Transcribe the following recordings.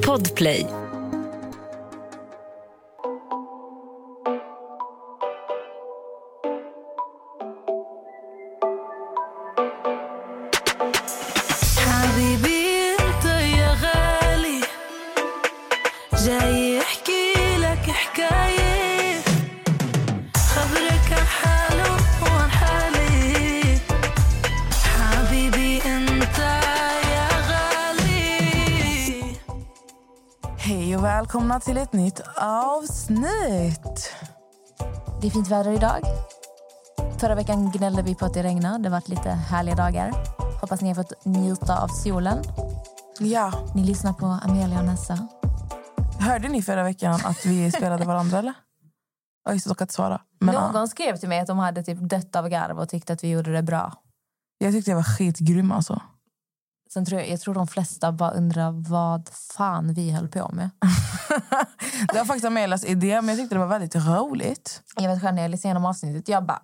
Podplay. Välkomna till ett nytt avsnitt. Det är fint väder idag. Förra veckan gnällde vi på att det regnade. Det har varit lite härliga dagar. Hoppas ni har fått njuta av solen. Ja, Ni lyssnar på Amelia och Nessa. hörde ni förra veckan att vi spelade varandra eller? Jag har just dock att svara. Men, ja, Någon skrev till mig att de hade typ dött av garv och tyckte att vi gjorde det bra. jag tyckte jag var skitgrym alltså. Sen tror jag, jag tror de flesta bara undrar vad fan vi höll på med. det var faktiskt Amelias idé men jag tyckte det var väldigt roligt. Jag vet själv när jag lyssnade igenom avsnittet, jag bara...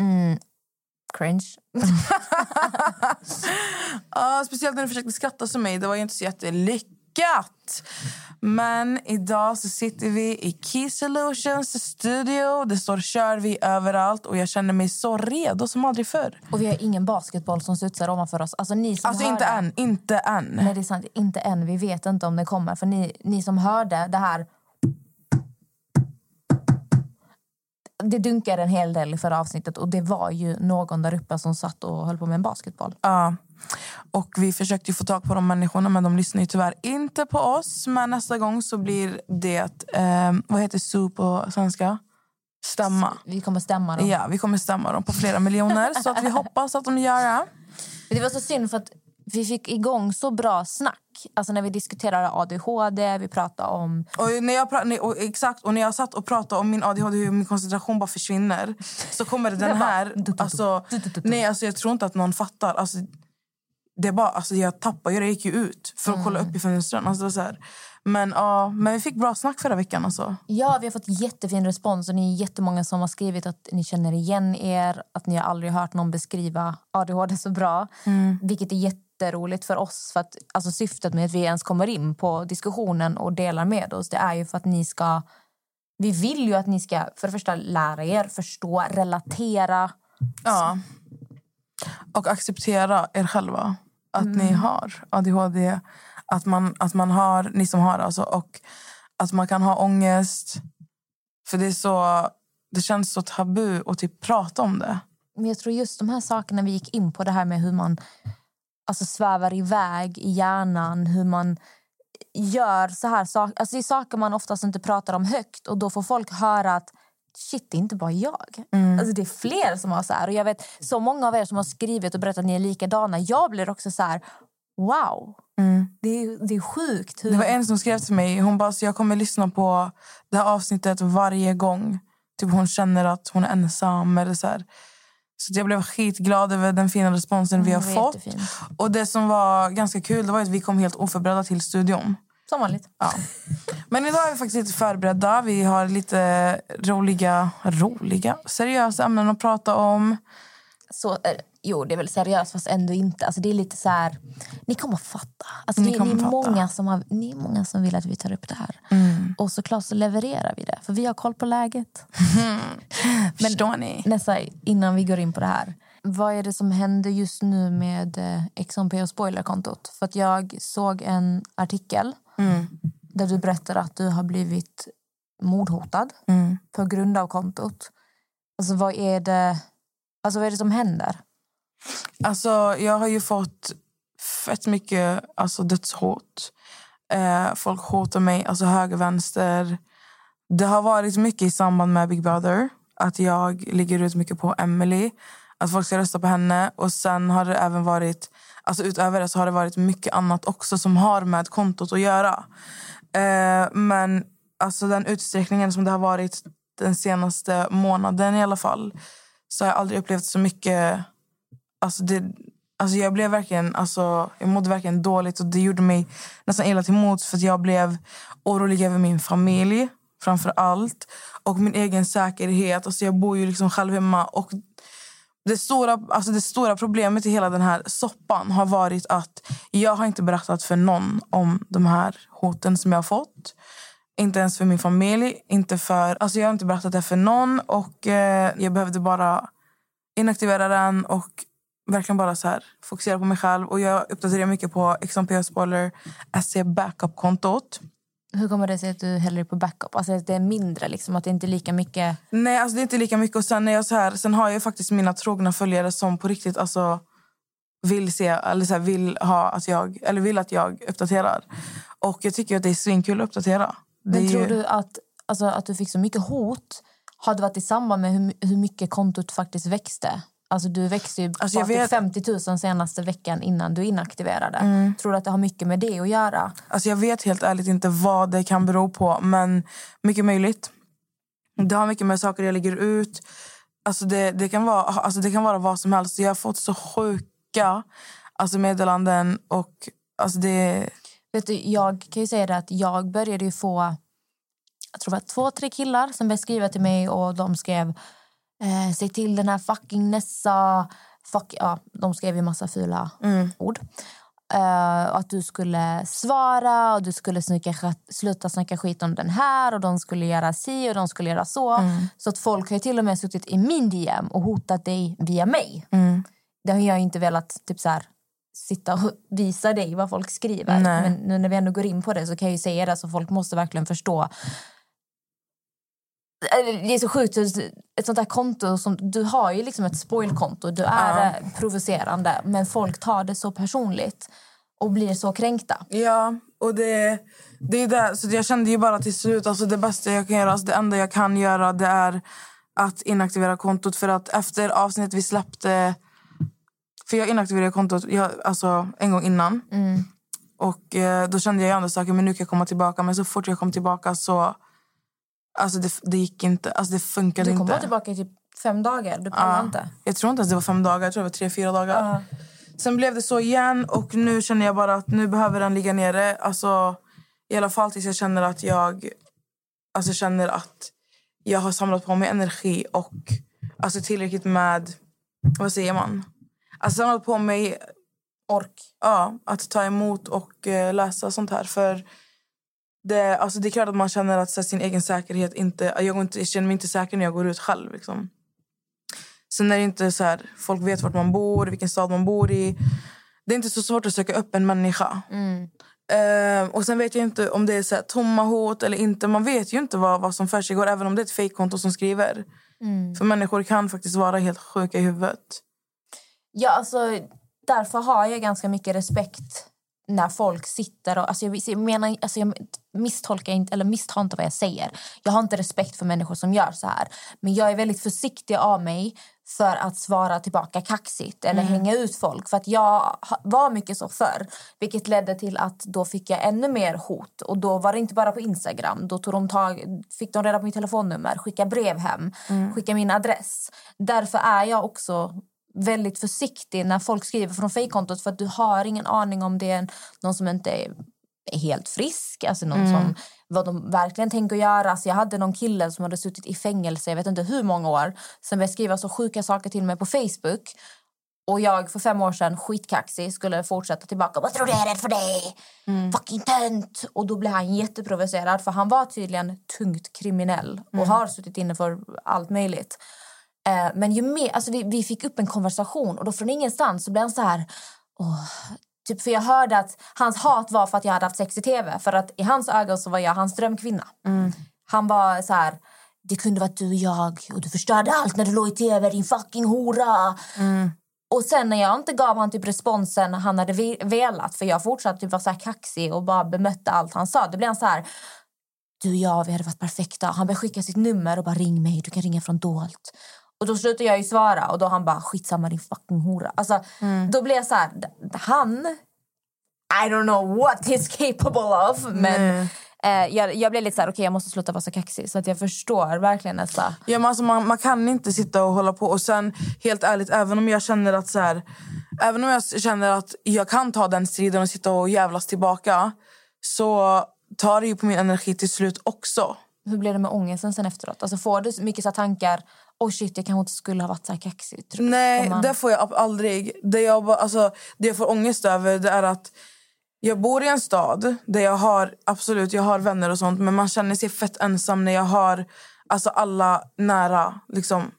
Mm, cringe. Ja, speciellt när du försökte skratta som mig. Det var ju inte så jättelyckat. Men idag så sitter vi i Key Solutions studio. Det står kör vi överallt och jag känner mig så redo som aldrig förr. Och vi har ingen basketboll som studsar ovanför oss. Alltså ni som Alltså hörde- inte än, inte än. Nej, det är sant. Inte än. Vi vet inte om det kommer. För ni, ni som hörde det här... Det dunkade en hel del i förra avsnittet och det var ju någon där uppe som satt och höll på med en basketboll. Ja. Och vi försökte få tag på de människorna men de lyssnar ju tyvärr inte på oss. Men nästa gång så blir det, eh, vad heter su på svenska? Stämma. Vi kommer stämma dem. Ja, vi kommer stämma dem på flera miljoner. Så att vi hoppas att de gör det. Det var så synd för att vi fick igång så bra snack. Alltså när vi diskuterade ADHD, vi pratade om... Och när jag, pra- nej, och exakt, och när jag satt och pratade om min ADHD hur min koncentration bara försvinner så kommer den här... Alltså, nej, alltså, jag tror inte att någon fattar. Alltså, det är bara, alltså, jag tappade ju det. Jag gick ju ut för att kolla upp i fönstren. Alltså, så här. Men, ja, men vi fick bra snack förra veckan. Alltså. Ja, vi har fått jättefin respons och ni är jättemånga som har skrivit att ni känner igen er, att ni har aldrig hört någon beskriva ADHD så bra. Vilket är jätteroligt för oss. För att, alltså, syftet med att vi ens kommer in på diskussionen och delar med oss, det är ju för att ni ska... Vi vill ju att ni ska för det första lära er, förstå, relatera. Ja. Och acceptera er själva. Att ni har ADHD. Att man, att man har, ni som har alltså. Och att man kan ha ångest. För det är så... Det känns så tabu att typ prata om det. Men jag tror just de här sakerna vi gick in på, det här med hur man alltså, svävar iväg i hjärnan, hur man gör så här saker. Alltså, det är saker man oftast inte pratar om högt och då får folk höra att shit, det är inte bara jag. Alltså, det är fler som har så här. Och jag vet så många av er som har skrivit och berättat att ni är likadana. Jag blir också så här, wow. Det, är, det är sjukt. Hur... Det var en som skrev till mig. Hon bara, så jag kommer lyssna på det här avsnittet varje gång. Typ hon känner att hon är ensam. Eller så här. Så jag blev skitglad över den fina responsen vi har Mm, det var fått. jättefint. Och det som var ganska kul det var att vi kom helt oförberedda till studion. Som vanligt. Ja. Men idag är vi faktiskt lite förberedda. Vi har lite roliga, roliga, seriösa ämnen att prata om. så, eh, jo, det är väl seriöst fast ändå inte. Alltså, det är lite så här, ni kommer fatta. Alltså, Ni kommer ni, är fatta. många som har, ni är många som vill att vi tar upp det här. Mm. Och såklart så levererar vi det, för vi har koll på läget. Förstår ni? Nästa, innan vi går in på det här. Vad är det som händer just nu med eh, XMP och spoilerkontot? För att jag såg en artikel Mm. där du berättar att du har blivit mordhotad Mm. på grund av kontot. Alltså vad är det, alltså, vad är det som händer? Alltså, jag har ju fått fett mycket alltså, dödshot. Eh, folk hotar mig, alltså höger, vänster. Det har varit mycket i samband med Big Brother. Att jag ligger ut mycket på Emily. Att folk ska rösta på henne. Och sen har det även varit, alltså utöver det så har det varit mycket annat också som har med kontot att göra. Eh, men alltså den utsträckningen som det har varit den senaste månaden i alla fall så har jag aldrig upplevt så mycket Alltså det, alltså jag blev verkligen, alltså jag mådde verkligen dåligt och det gjorde mig nästan illa till mods, för att jag blev orolig över min familj framför allt och min egen säkerhet. Alltså jag bor ju liksom själv hemma och det stora, alltså det stora problemet i hela den här soppan har varit att jag har inte berättat för någon om de här hoten som jag har fått. Inte ens för min familj. Inte för, alltså jag har inte berättat det för någon. Och eh, Jag behövde bara inaktivera den och verkligen bara så här, fokusera på mig själv. Och Jag uppdaterar mycket på XMP Spoiler SC Backup-kontot. Hur kommer det sig att du häller på backup? Alltså att det är mindre, liksom, att det inte är lika mycket... Nej, alltså det är inte lika mycket. Och sen, är jag så här, sen har jag faktiskt mina trogna följare som på riktigt alltså, vill se eller så här, vill ha att jag eller vill att jag uppdaterar. Och jag tycker att det är svinkul att uppdatera. Men tror ju- du att, alltså, att du fick så mycket hot har det varit i samband med hur, hur mycket kontot faktiskt växte? Alltså du växte ju Alltså, bara vet- till 50 000 senaste veckan innan du inaktiverade. Mm. Tror du att det har mycket med det att göra? Alltså jag vet helt ärligt inte vad det kan bero på, men mycket möjligt. Det har mycket med saker jag lägger ut. Alltså det, det, kan, vara, alltså det kan vara vad som helst. Jag har fått så sjuka alltså meddelanden. och alltså det... Vet du, jag kan ju säga det att jag började ju få jag tror det var två, tre killar som började skriva till mig och de skrev eh, säg till den här fucking Nessa fuck, ja, de skrev ju massa fula ord. Eh, att du skulle svara och du skulle snacka, skit- sluta snacka skit om den här och de skulle göra si och de skulle göra så. Så att folk har till och med suttit i min DM och hotat dig via mig. Det har jag inte velat typ så här, sitta och visa dig vad folk skriver. Nej. Men nu när vi ändå går in på det så kan jag säga det så folk måste verkligen förstå. Det är så sjukt, ett sånt här konto som, du har ju liksom ett spoilkonto, du är eh, provocerande men folk tar det så personligt och blir så kränkta. Ja, och det, det är där. Så jag kände ju bara till slut, alltså det bästa jag kan göra, alltså det enda jag kan göra det är att inaktivera kontot. För att efter avsnittet vi släppte, för jag inaktiverade kontot jag, alltså en gång innan. Och eh, då kände jag andra saker, men nu kan jag komma tillbaka. Men så fort jag kom tillbaka så, alltså det, det gick inte, alltså det funkade Du kom inte. bara tillbaka i typ fem dagar, du pallar Ja. inte. Jag tror inte ens det var fem dagar, jag tror det var tre, fyra dagar. Sen blev det så igen och nu känner jag bara att nu behöver den ligga nere. Alltså, I alla fall tills jag känner att jag alltså, känner att jag har samlat på mig energi och alltså, tillräckligt med, vad säger man? Alltså samlat på mig Ork. ja, att ta emot och eh, läsa sånt här. För det, alltså, det är klart att man känner att så, sin egen säkerhet inte... Jag, går inte, jag känner mig inte säker när jag går ut själv. Liksom. Sen är det inte så här, folk vet vart man bor, vilken stad man bor i. Det är inte så svårt att söka upp en människa. Eh, och sen vet jag inte om det är så här, tomma hot eller inte. Man vet ju inte vad, vad som försiggår även om det är ett fejkkonto som skriver. För människor kan faktiskt vara helt sjuka i huvudet. Ja, alltså, därför har jag ganska mycket respekt när folk sitter och... Alltså jag, menar, alltså jag misstolkar inte, eller misstar inte vad jag säger. Jag har inte respekt för människor som gör så här. Men jag är väldigt försiktig av mig för att svara tillbaka kaxigt eller hänga ut folk. För att jag var mycket så förr. Vilket ledde till att då fick jag ännu mer hot. Och då var det inte bara på Instagram. Då tog de tag, fick de reda på mitt telefonnummer, skicka brev hem, skicka min adress. Därför är jag också väldigt försiktig när folk skriver från fejkkontot för att du har ingen aning om det är någon som inte är, helt frisk, alltså någon som vad de verkligen tänker göra. Alltså jag hade någon kille som hade suttit i fängelse jag vet inte hur många år som började skriva så sjuka saker till mig på Facebook och jag för fem år sedan, skitkaxig, skulle fortsätta tillbaka. Vad tror du jag är rädd för dig? Fucking tönt! Och då blev han jätteprovocerad för han var tydligen tungt kriminell och har suttit inne för allt möjligt. Eh, men ju mer, alltså vi, vi fick upp en konversation och då från ingenstans så blev han så här... Åh, typ för jag hörde att hans hat var för att jag hade haft sex i tv. För att i hans ögon så var jag hans drömkvinna. Han var så här... Det kunde varit du och jag och du förstörde allt när du låg i tv, din fucking hora. Och sen när jag inte gav han typ responsen han hade ve- velat för jag fortsatte typ vara så här kaxig och bara bemötte allt han sa. Då blev han så här du och jag, vi hade varit perfekta. Han började skicka sitt nummer och bara ring mig, du kan ringa från dolt. Och då slutade jag ju svara och då han bara skitsamma din fucking hora. Alltså, Då blev jag så här, han, I don't know what he's capable of. Men eh, jag, jag blev lite så här, okej jag måste sluta vara så kaxig. Så att jag förstår verkligen nästa. Ja, men alltså man, man kan inte sitta och hålla på. Och sen, helt ärligt, även om jag känner att så här, även om jag känner att jag kan ta den striden och sitta och jävlas tillbaka så tar det ju på min energi till slut också. hur blev det med ångesten sen efteråt? Alltså får du mycket så tankar, oh shit jag kanske inte skulle ha varit så här kaxig? Tror- Nej, man- det får jag aldrig. Det jag, bara, alltså, det jag får ångest över det är att jag bor i en stad där jag har absolut jag har vänner och sånt men man känner sig fett ensam när jag har alltså, alla nära liksom,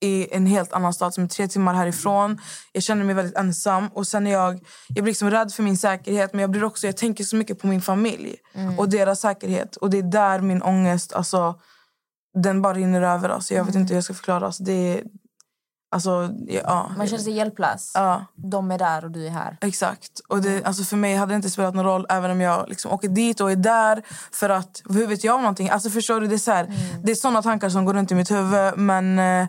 i en helt annan stad som är tre timmar härifrån. Jag känner mig väldigt ensam och sen är jag, jag blir liksom rädd för min säkerhet men jag blir också jag tänker så mycket på min familj och deras säkerhet och det är där min ångest alltså, den bara rinner över. Alltså, jag vet inte hur jag ska förklara. Alltså, det är, alltså, ja, Man känner sig hjälplös. Ja, De är där och du är här. exakt. Och det, alltså för mig hade det inte spelat någon roll även om jag liksom åker dit och är där. För att, hur vet jag om någonting? Alltså förstår du, det är, så här, det är såna tankar som går runt i mitt huvud. Men eh,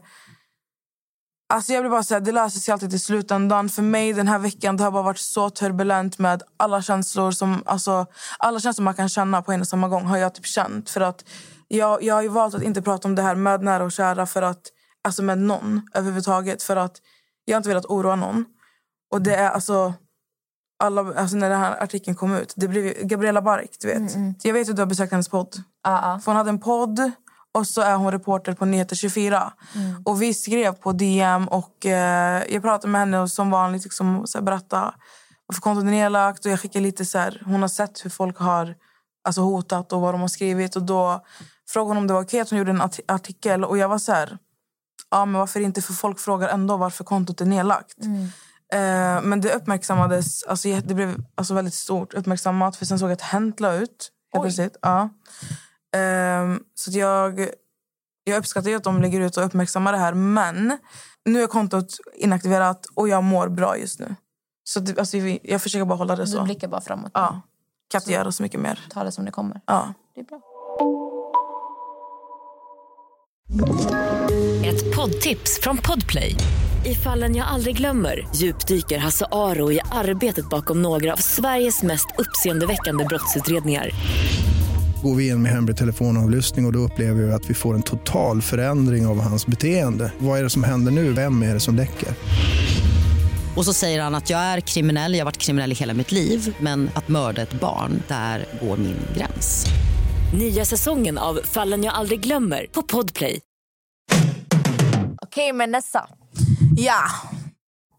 alltså jag blir bara så här, det löser sig alltid till slutändan. För mig den här veckan det har bara varit så turbulent med alla känslor som, alltså, alla känslor man kan känna på en och samma gång har jag typ känt. För att jag, jag har ju valt att inte prata om det här med nära och kära för att, alltså med någon överhuvudtaget. För att jag har inte velat oroa någon. Och det är alltså... Alla, alltså när den här artikeln kom ut, det blev Gabriella Bark, du vet. Jag vet att du har besökt hennes podd. Ja. För hon hade en podd och så är hon reporter på Nyheter 24. Och vi skrev på DM och eh, jag pratade med henne och som vanligt liksom, så här, berätta varför kontot är nedlagt. Och jag skickade lite så här, hon har sett hur folk har alltså, hotat och vad de har skrivit. Och då frågade hon om det var okej att hon gjorde en art- artikel och jag var så här, ja men varför inte? För folk frågar ändå varför kontot är nedlagt. Eh, men det uppmärksammades, alltså det blev alltså väldigt stort uppmärksammat för sen såg jag att Hänt la ut helt plötsligt. Ja. Ehm, så jag, jag uppskattar ju att de lägger ut och uppmärksammar det här men nu är kontot inaktiverat och jag mår bra just nu. Så det, alltså, jag försöker bara hålla det Du så. blickar bara framåt. Ja. Kan inte göra så mycket mer. Ta det som det kommer. Ja. Det är bra. Ett poddtips från Podplay. I fallen jag aldrig glömmer djupdyker Hasse Aro i arbetet bakom några av Sveriges mest uppseendeväckande brottsutredningar. Går vi in med hemlig telefonavlyssning och, och då upplever vi att vi får en total förändring av hans beteende. Vad är det som händer nu? Vem är det som läcker? Och så säger han att jag är kriminell, jag har varit kriminell i hela mitt liv men att mörda ett barn, där går min gräns. Nya säsongen av Fallen jag aldrig glömmer på Podplay. Okej, men Nessa. ja.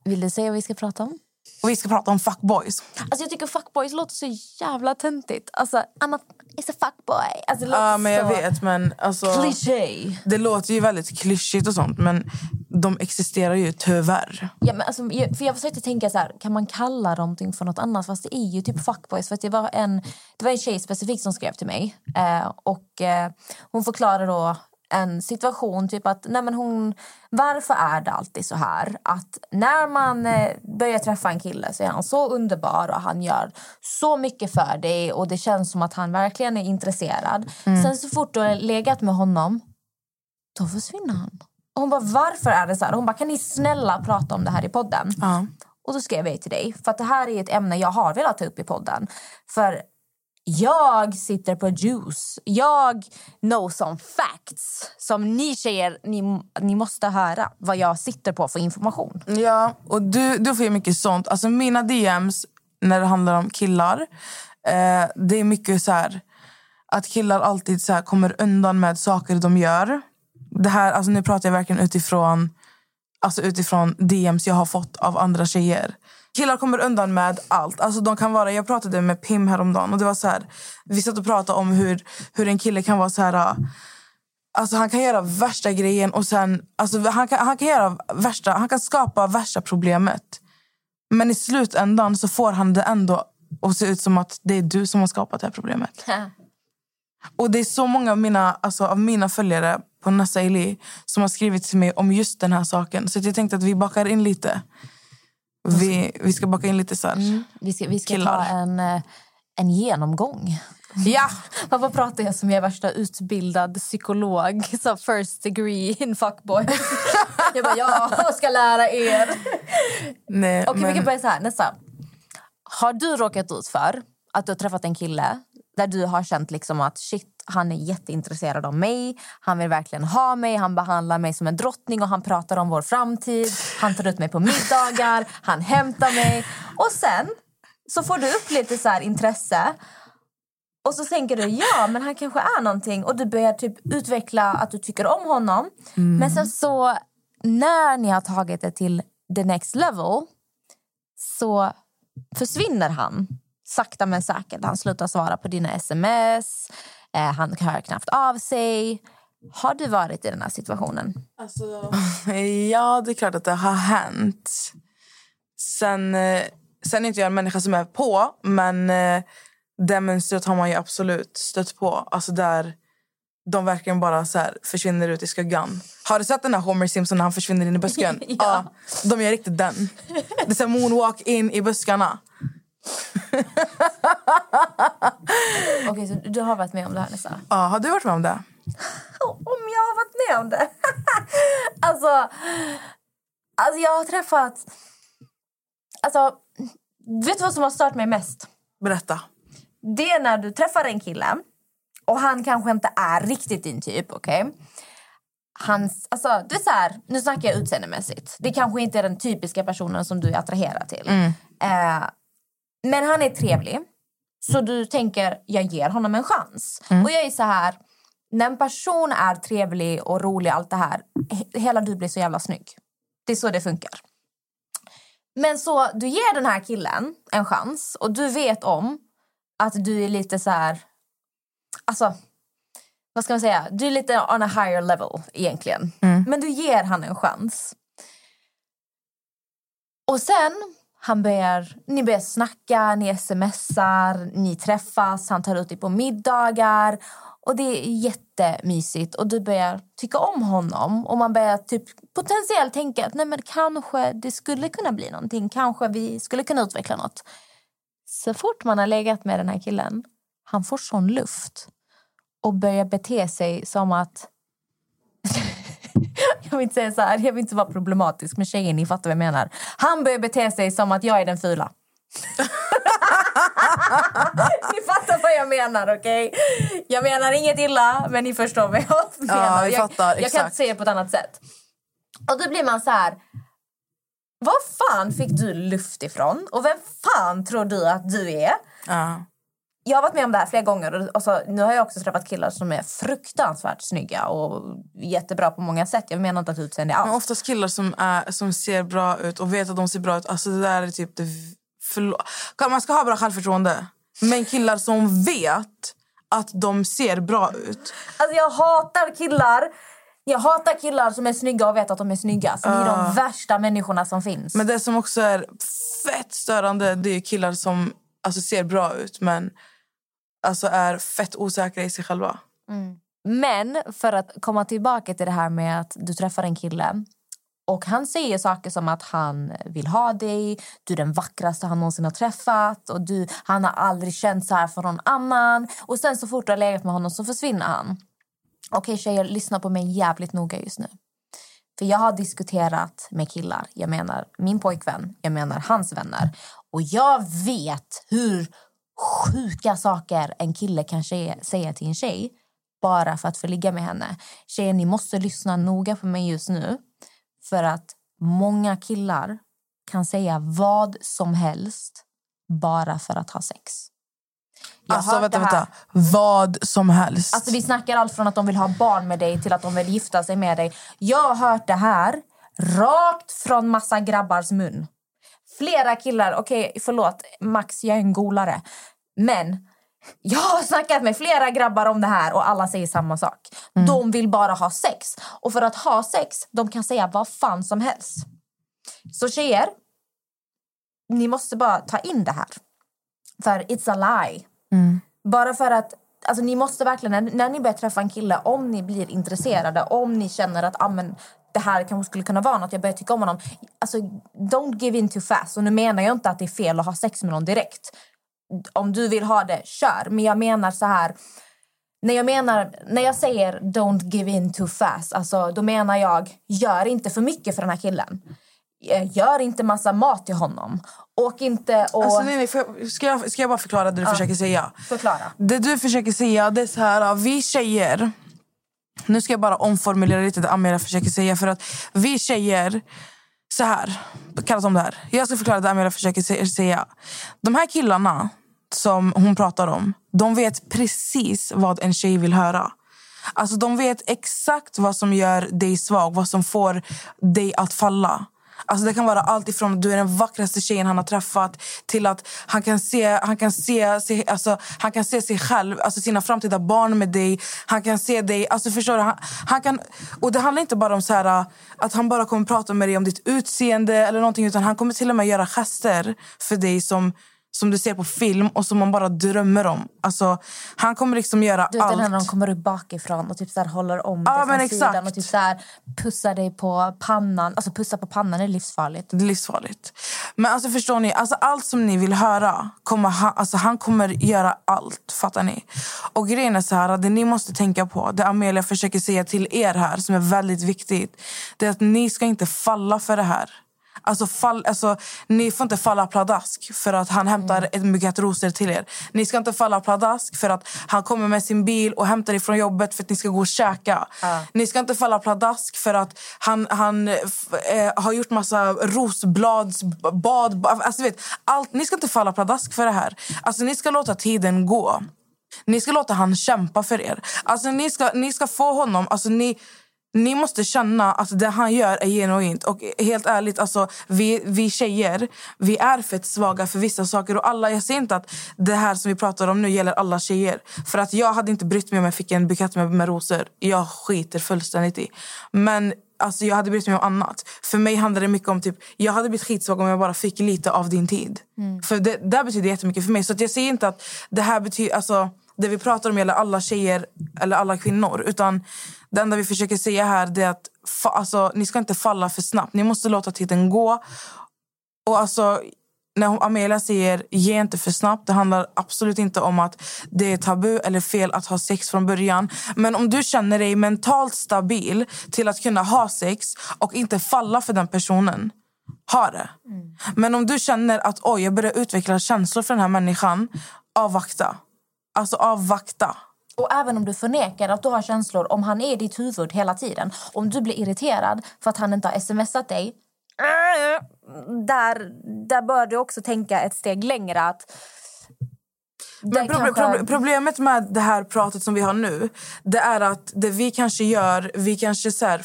Vill du säga vad vi ska prata om? Och vi ska prata om fuckboys. Alltså jag tycker fuckboys låter så jävla töntigt. Alltså, I'm a, it's a fuckboy. Alltså, det låter Ja men jag så vet men alltså. Det låter ju väldigt klyschigt och sånt men de existerar ju tyvärr. Ja, men alltså, jag, för jag försökte tänka så här, kan man kalla någonting för något annat? Fast det är ju typ fuckboys. För det, var en, det var en tjej specifikt som skrev till mig. Eh, och eh, Hon förklarade då en situation, typ att nej men hon, varför är det alltid så här att när man eh, börjar träffa en kille så är han så underbar och han gör så mycket för dig och det känns som att han verkligen är intresserad. Sen så fort du har legat med honom, då försvinner han. Och hon bara, varför är det så här? Hon bara, kan ni snälla prata om det här i podden? Ja. Och då skrev jag till dig, för att det här är ett ämne jag har velat ta upp i podden. För jag sitter på juice. Jag know some facts som ni tjejer, ni, ni måste höra vad jag sitter på för information. Ja, och du, du får ju mycket sånt. Alltså mina DMs när det handlar om killar, eh, det är mycket så här att killar alltid så kommer undan med saker de gör. Det här, alltså nu pratar jag verkligen utifrån, alltså utifrån DMs jag har fått av andra tjejer. Killar kommer undan med allt. Alltså de kan vara, jag pratade med Pim häromdagen och det var så här, vi satt och pratade om hur, hur en kille kan vara så här Alltså han kan göra värsta grejen och sen... Alltså han, kan, han, kan göra värsta, han kan skapa värsta problemet. Men i slutändan så får han det ändå att se ut som att det är du som har skapat det här problemet. Och det är så många av mina, alltså, av mina följare på Nessa Eli som har skrivit till mig om just den här saken. Så jag tänkte att vi bakar in lite. Vi, vi ska baka in lite så här. Vi ska, vi ska Killar. ta en, eh, en genomgång. Ja! Varför pratar jag som jag är värsta utbildad psykolog? Så first degree in fuckboy. jag bara, jag ska lära er. Nej, vi men, kan börja så här. Nästa. Har du råkat ut för att du har träffat en kille där du har känt liksom att shit, han är jätteintresserad av mig. Han vill verkligen ha mig. Han behandlar mig som en drottning och han pratar om vår framtid. Han tar ut mig på middagar. Han hämtar mig. Och sen så får du upp lite så här intresse. Och så tänker du, ja men han kanske är någonting. Och du börjar typ utveckla att du tycker om honom. Men sen så, när ni har tagit det till the next level så försvinner han sakta men säkert. Han slutar svara på dina sms. Eh, han hör knappt av sig. Har du varit i den här situationen? Alltså, ja, det är klart att det har hänt. Sen, eh, sen är inte jag en människa som är på, men eh, det mönstret har man ju absolut stött på. Alltså där de verkligen bara så här försvinner ut i skuggan. Har du sett den här Homer Simpson när han försvinner in i busken? Ja. De gör riktigt den. Det är så här moonwalk in i buskarna. Okej, så du har varit med om det här Nessa? Ja, har du varit med om det? Om jag har varit med om det? alltså, alltså, jag har träffat... Alltså, vet du vad som har stört mig mest? Berätta. Det är när du träffar en kille och han kanske inte är riktigt din typ, okej? Hans, alltså, det är så här, nu snackar jag utseendemässigt. Det kanske inte är den typiska personen som du är attraherad till. Eh, men han är trevlig. Så du tänker, jag ger honom en chans. Och jag är så här, när en person är trevlig och rolig, allt det här, he- hela du blir så jävla snygg. Det är så det funkar. Men så du ger den här killen en chans och du vet om att du är lite så här... Alltså, vad ska man säga? Du är lite on a higher level egentligen. Men du ger han en chans. Och sen, han börjar, ni börjar snacka, ni smsar, ni träffas, han tar ut dig på middagar. Och det är jättemysigt och du börjar tycka om honom. Och man börjar typ potentiellt tänka att nej men kanske det skulle kunna bli någonting. Kanske vi skulle kunna utveckla något. Så fort man har legat med den här killen, han får sån luft och börjar bete sig som att jag vill inte säga så här, jag vill inte vara problematisk med tjejer, ni fattar vad jag menar. Han börjar bete sig som att jag är den fula. ni fattar vad jag menar, okej? Jag menar inget illa, men ni förstår vad jag menar. vi jag, fattar, jag kan exakt. inte säga det på ett annat sätt. Och då blir man så här... Var fan fick du luft ifrån? Och vem fan tror du att du är? Ja. Jag har varit med om det här flera gånger. Och så, nu har jag också träffat killar som är fruktansvärt snygga och jättebra på många sätt. Jag menar inte att utseende är allt. Men oftast killar som, är, som ser bra ut och vet att de ser bra ut. Alltså det där är typ det... Förlåt. Man ska ha bra självförtroende. Men killar som vet att de ser bra ut. Alltså jag hatar killar. Jag hatar killar som är snygga och vet att de är snygga. Som är de värsta människorna som finns. Men det som också är fett störande det är killar som alltså, ser bra ut men alltså, är fett osäkra i sig själva. Mm. Men för att komma tillbaka till det här med att du träffar en kille och han säger saker som att han vill ha dig, du är den vackraste han någonsin har träffat och du, han har aldrig känt så här för någon annan. Och sen så fort du har legat med honom så försvinner han. Okej tjejer, lyssna på mig jävligt noga just nu. För jag har diskuterat med killar, jag menar min pojkvän, jag menar hans vänner. Och jag vet hur sjuka saker en kille kan säga till en tjej bara för att få ligga med henne. Tjejer, ni måste lyssna noga på mig just nu. För att många killar kan säga vad som helst bara för att ha sex. Jag Alltså vänta, vänta. Vad som helst. Alltså vi snackar allt från att de vill ha barn med dig till att de vill gifta sig med dig. Jag har hört det här rakt från massa grabbars mun. Flera killar, okej förlåt Max jag är en golare. Men jag har snackat med flera grabbar om det här och alla säger samma sak. De vill bara ha sex. Och för att ha sex, de kan säga vad fan som helst. Så tjejer, ni måste bara ta in det här. För it's a lie. Bara för att alltså, ni måste verkligen, när, när ni börjar träffa en kille, om ni blir intresserade, om ni känner att ah, men, det här kanske skulle kunna vara något, jag börjar tycka om honom. Alltså, don't give in too fast. Och nu menar jag inte att det är fel att ha sex med någon direkt. Om du vill ha det, kör. Men jag menar så här, när jag, menar, när jag säger don't give in too fast, alltså, då menar jag gör inte för mycket för den här killen. Eh, Gör inte massa mat till honom. Åk inte och... Alltså, nej, nej, jag, ska, jag, ska jag bara förklara det du försöker säga? Förklara. Det du försöker säga det är så här, vi tjejer... Nu ska jag bara omformulera lite det Amira försöker säga. För att vi tjejer... Så här, kallas om det här. Jag ska förklara det Amira försöker säga. De här killarna som hon pratar om, de vet precis vad en tjej vill höra. Alltså De vet exakt vad som gör dig svag, vad som får dig att falla. Alltså det kan vara allt ifrån att du är den vackraste tjejen han har träffat till att han kan se, han kan se, se, alltså, han kan se sig själv, alltså sina framtida barn med dig. Han kan se dig... Alltså förstår du? Han, han kan, och det handlar inte bara om så här, att han bara kommer prata med dig om ditt utseende eller någonting utan han kommer till och med göra gester för dig som som du ser på film och som man bara drömmer om. Alltså, han kommer liksom göra Du allt. den när de kommer upp bakifrån och typ så håller om Ja, dig från exakt. sidan och typ så här pussar dig på pannan. Alltså pussa på pannan är livsfarligt. Det är livsfarligt. Men alltså förstår ni, alltså allt som ni vill höra, kommer han, alltså han kommer göra allt. Fattar ni? Och grejen är så här, det ni måste tänka på, det Amelia försöker säga till er här, som är väldigt viktigt, det är att ni ska inte falla för det här. Alltså, fall, alltså, ni får inte falla pladask för att han hämtar ett bukett rosor till er. Ni ska inte falla pladask för att han kommer med sin bil och hämtar er från jobbet för att ni ska gå och käka. Ni ska inte falla pladask för att han, han eh, har gjort massa rosbladsbad. Alltså, vet, allt, ni ska inte falla pladask för det här. Alltså, ni ska låta tiden gå. Ni ska låta han kämpa för er. Alltså, ni, ska, ni ska få honom... Alltså, ni, ni måste känna att det han gör är genuint. Och helt ärligt, alltså, vi, vi tjejer vi är fett svaga för vissa saker. Och alla, Jag säger inte att det här som vi pratar om nu gäller alla tjejer. För att Jag hade inte brytt mig om jag fick en bukett med, med rosor. Jag skiter fullständigt i. Men alltså, jag hade brytt mig om annat. För mig handlar det mycket om... typ Jag hade blivit skitsvag om jag bara fick lite av din tid. För det, det betyder jättemycket för mig. Så att jag säger inte att det här betyder... Alltså, det vi pratar om gäller alla tjejer eller alla kvinnor. Utan det enda vi försöker säga här är att fa- alltså, ni ska inte falla för snabbt. Ni måste låta tiden gå. Och alltså, när Amelia säger ge inte för snabbt, det handlar absolut inte om att det är tabu eller fel att ha sex från början. Men om du känner dig mentalt stabil till att kunna ha sex och inte falla för den personen, ha det. Men om du känner att oj, jag börjar utveckla känslor för den här människan, avvakta. Alltså avvakta. Och även om du förnekar att du har känslor, om han är i ditt huvud hela tiden, om du blir irriterad för att han inte har smsat dig, äh, där, där bör du också tänka ett steg längre. att Men det proble- kanske- proble- problemet med det här pratet som vi har nu det är att det vi kanske gör... vi kanske så här,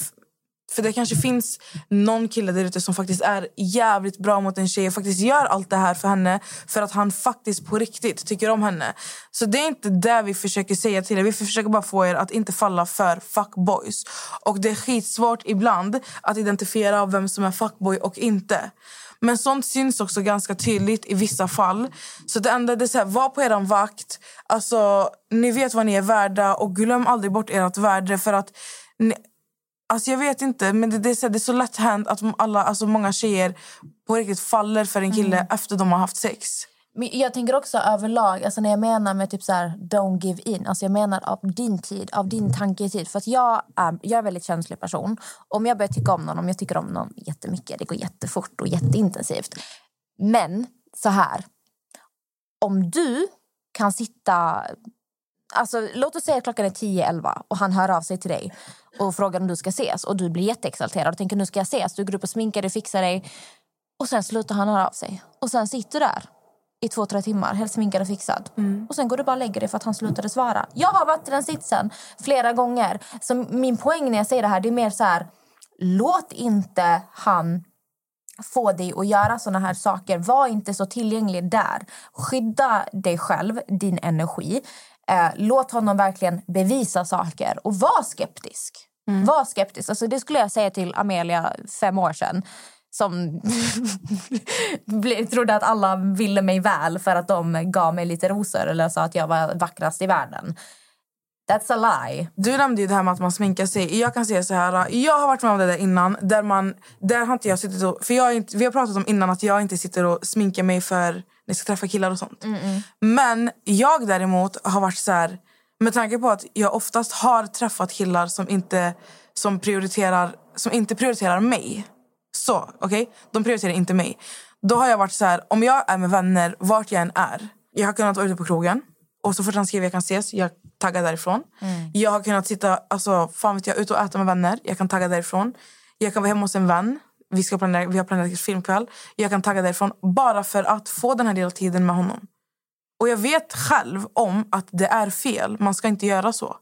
för det kanske finns någon kille där ute som faktiskt är jävligt bra mot en tjej och faktiskt gör allt det här för henne för att han faktiskt på riktigt tycker om henne. Så det är inte det vi försöker säga till er. Vi försöker bara få er att inte falla för fuckboys. Och det är skitsvårt ibland att identifiera vem som är fuckboy och inte. Men sånt syns också ganska tydligt i vissa fall. Så det enda det är så här, var på er vakt. Alltså, ni vet vad ni är värda och glöm aldrig bort ert värde. För att ni, alltså jag vet inte, men det, det, är, så det är så lätt hänt att alla, alltså många tjejer på riktigt faller för en kille efter de har haft sex. Men jag tänker också överlag, alltså när jag menar med typ så här, don't give in. Alltså jag menar av din tid, av din tanketid. För att jag är, jag är en väldigt känslig person. Om jag börjar tycka om någon, om jag tycker om någon jättemycket, det går jättefort och jätteintensivt. Men så här, om du kan sitta... Alltså, låt oss säga att klockan är 10-11 och han hör av sig till dig och frågar om du ska ses och du blir jätteexalterad och tänker nu ska jag ses. Du går upp och sminkar dig, fixar dig och sen slutar han höra av sig. Och sen sitter du där i två, tre timmar, helt sminkad och fixad. Och sen går du bara och lägger dig för att han slutade svara. Jag har varit i den sitsen flera gånger. Så min poäng när jag säger det här, det är mer så här, låt inte han få dig att göra såna här saker. Var inte så tillgänglig där. Skydda dig själv, din energi. Eh, låt honom verkligen bevisa saker och var skeptisk. Var skeptisk. Alltså, det skulle jag säga till Amelia fem år sedan som trodde att alla ville mig väl för att de gav mig lite rosor eller sa att jag var vackrast i världen. That's a lie. Du nämnde ju det här med att man sminkar sig. Jag kan säga så här, jag har varit med om det där innan. Där man, där har inte jag suttit och, för jag inte, vi har pratat om innan att jag inte sitter och sminkar mig för när jag ska träffa killar och sånt. Men jag däremot har varit så här, med tanke på att jag oftast har träffat killar som inte, som prioriterar, som inte prioriterar mig. Så, okej? De prioriterar inte mig. Då har jag varit så här, om jag är med vänner, vart jag än är. Jag har kunnat vara ute på krogen. Och så fort han skriver jag kan ses, jag taggar därifrån. Jag har kunnat sitta, alltså, fan vet jag, ute och äta med vänner. Jag kan tagga därifrån. Jag kan vara hemma hos en vän. Vi, ska planera, vi har planerat filmkväll. Jag kan tagga därifrån bara för att få den här lilla tiden med honom. Och jag vet själv om att det är fel. Man ska inte göra så.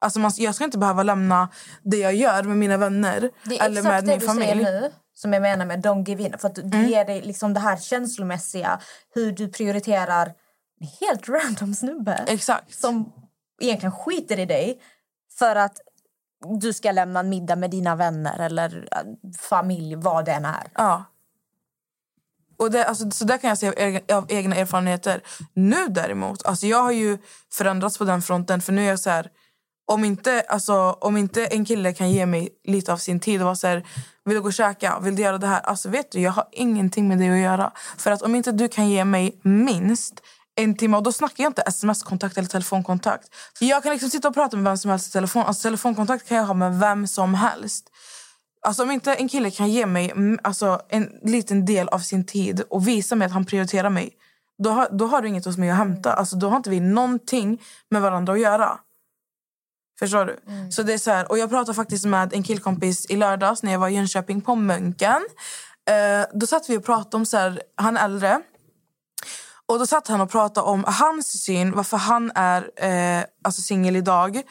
Alltså man, jag ska inte behöva lämna det jag gör med mina vänner Det är eller exakt med det min du familj. säger nu som jag menar med don't give in. För att du Mm. ger dig liksom det här känslomässiga, hur du prioriterar en helt random snubbe Exakt. som egentligen skiter i dig för att du ska lämna en middag med dina vänner eller äh, familj, vad det än är. Ja. Och det, alltså, så där kan jag säga av egna erfarenheter. Nu däremot, alltså jag har ju förändrats på den fronten. För nu är jag så här, om inte, alltså, om inte en kille kan ge mig lite av sin tid och vara så här, vill du gå och käka, vill du göra det här? Alltså vet du, jag har ingenting med det att göra. För att om inte du kan ge mig minst en timme, och då snackar jag inte sms-kontakt eller telefonkontakt. Jag kan liksom sitta och prata med vem som helst i telefon. Alltså telefonkontakt kan jag ha med vem som helst. Alltså om inte en kille kan ge mig mm, alltså, en liten del av sin tid och visa mig att han prioriterar mig, då har, då har du inget hos mig att hämta. Alltså, då har inte vi någonting med varandra att göra. Förstår du? Så det är så här, och jag pratade faktiskt med en killkompis i lördags när jag var i Jönköping på Mönken. Eh, då satt vi och pratade om, så här, han är äldre. Och då satt han och pratade om hans syn, varför han är eh, alltså singel idag.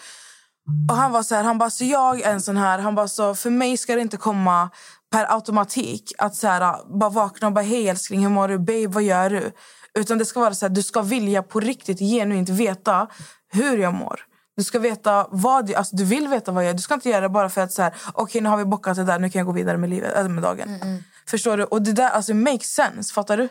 Och han var så här, han bara, så jag är en sån här, han bara, så för mig ska det inte komma per automatik att så här, bara vakna och bara, hej älskling, hur mår du? Babe, vad gör du? Utan det ska vara så här, du ska vilja på riktigt genuint veta hur jag mår. Du ska veta vad, jag- alltså du vill veta vad jag gör. Du ska inte göra det bara för att så här, okej nu har vi bockat det där, nu kan jag gå vidare med livet, eller med dagen. Förstår du? Och det där alltså makes sense, fattar du?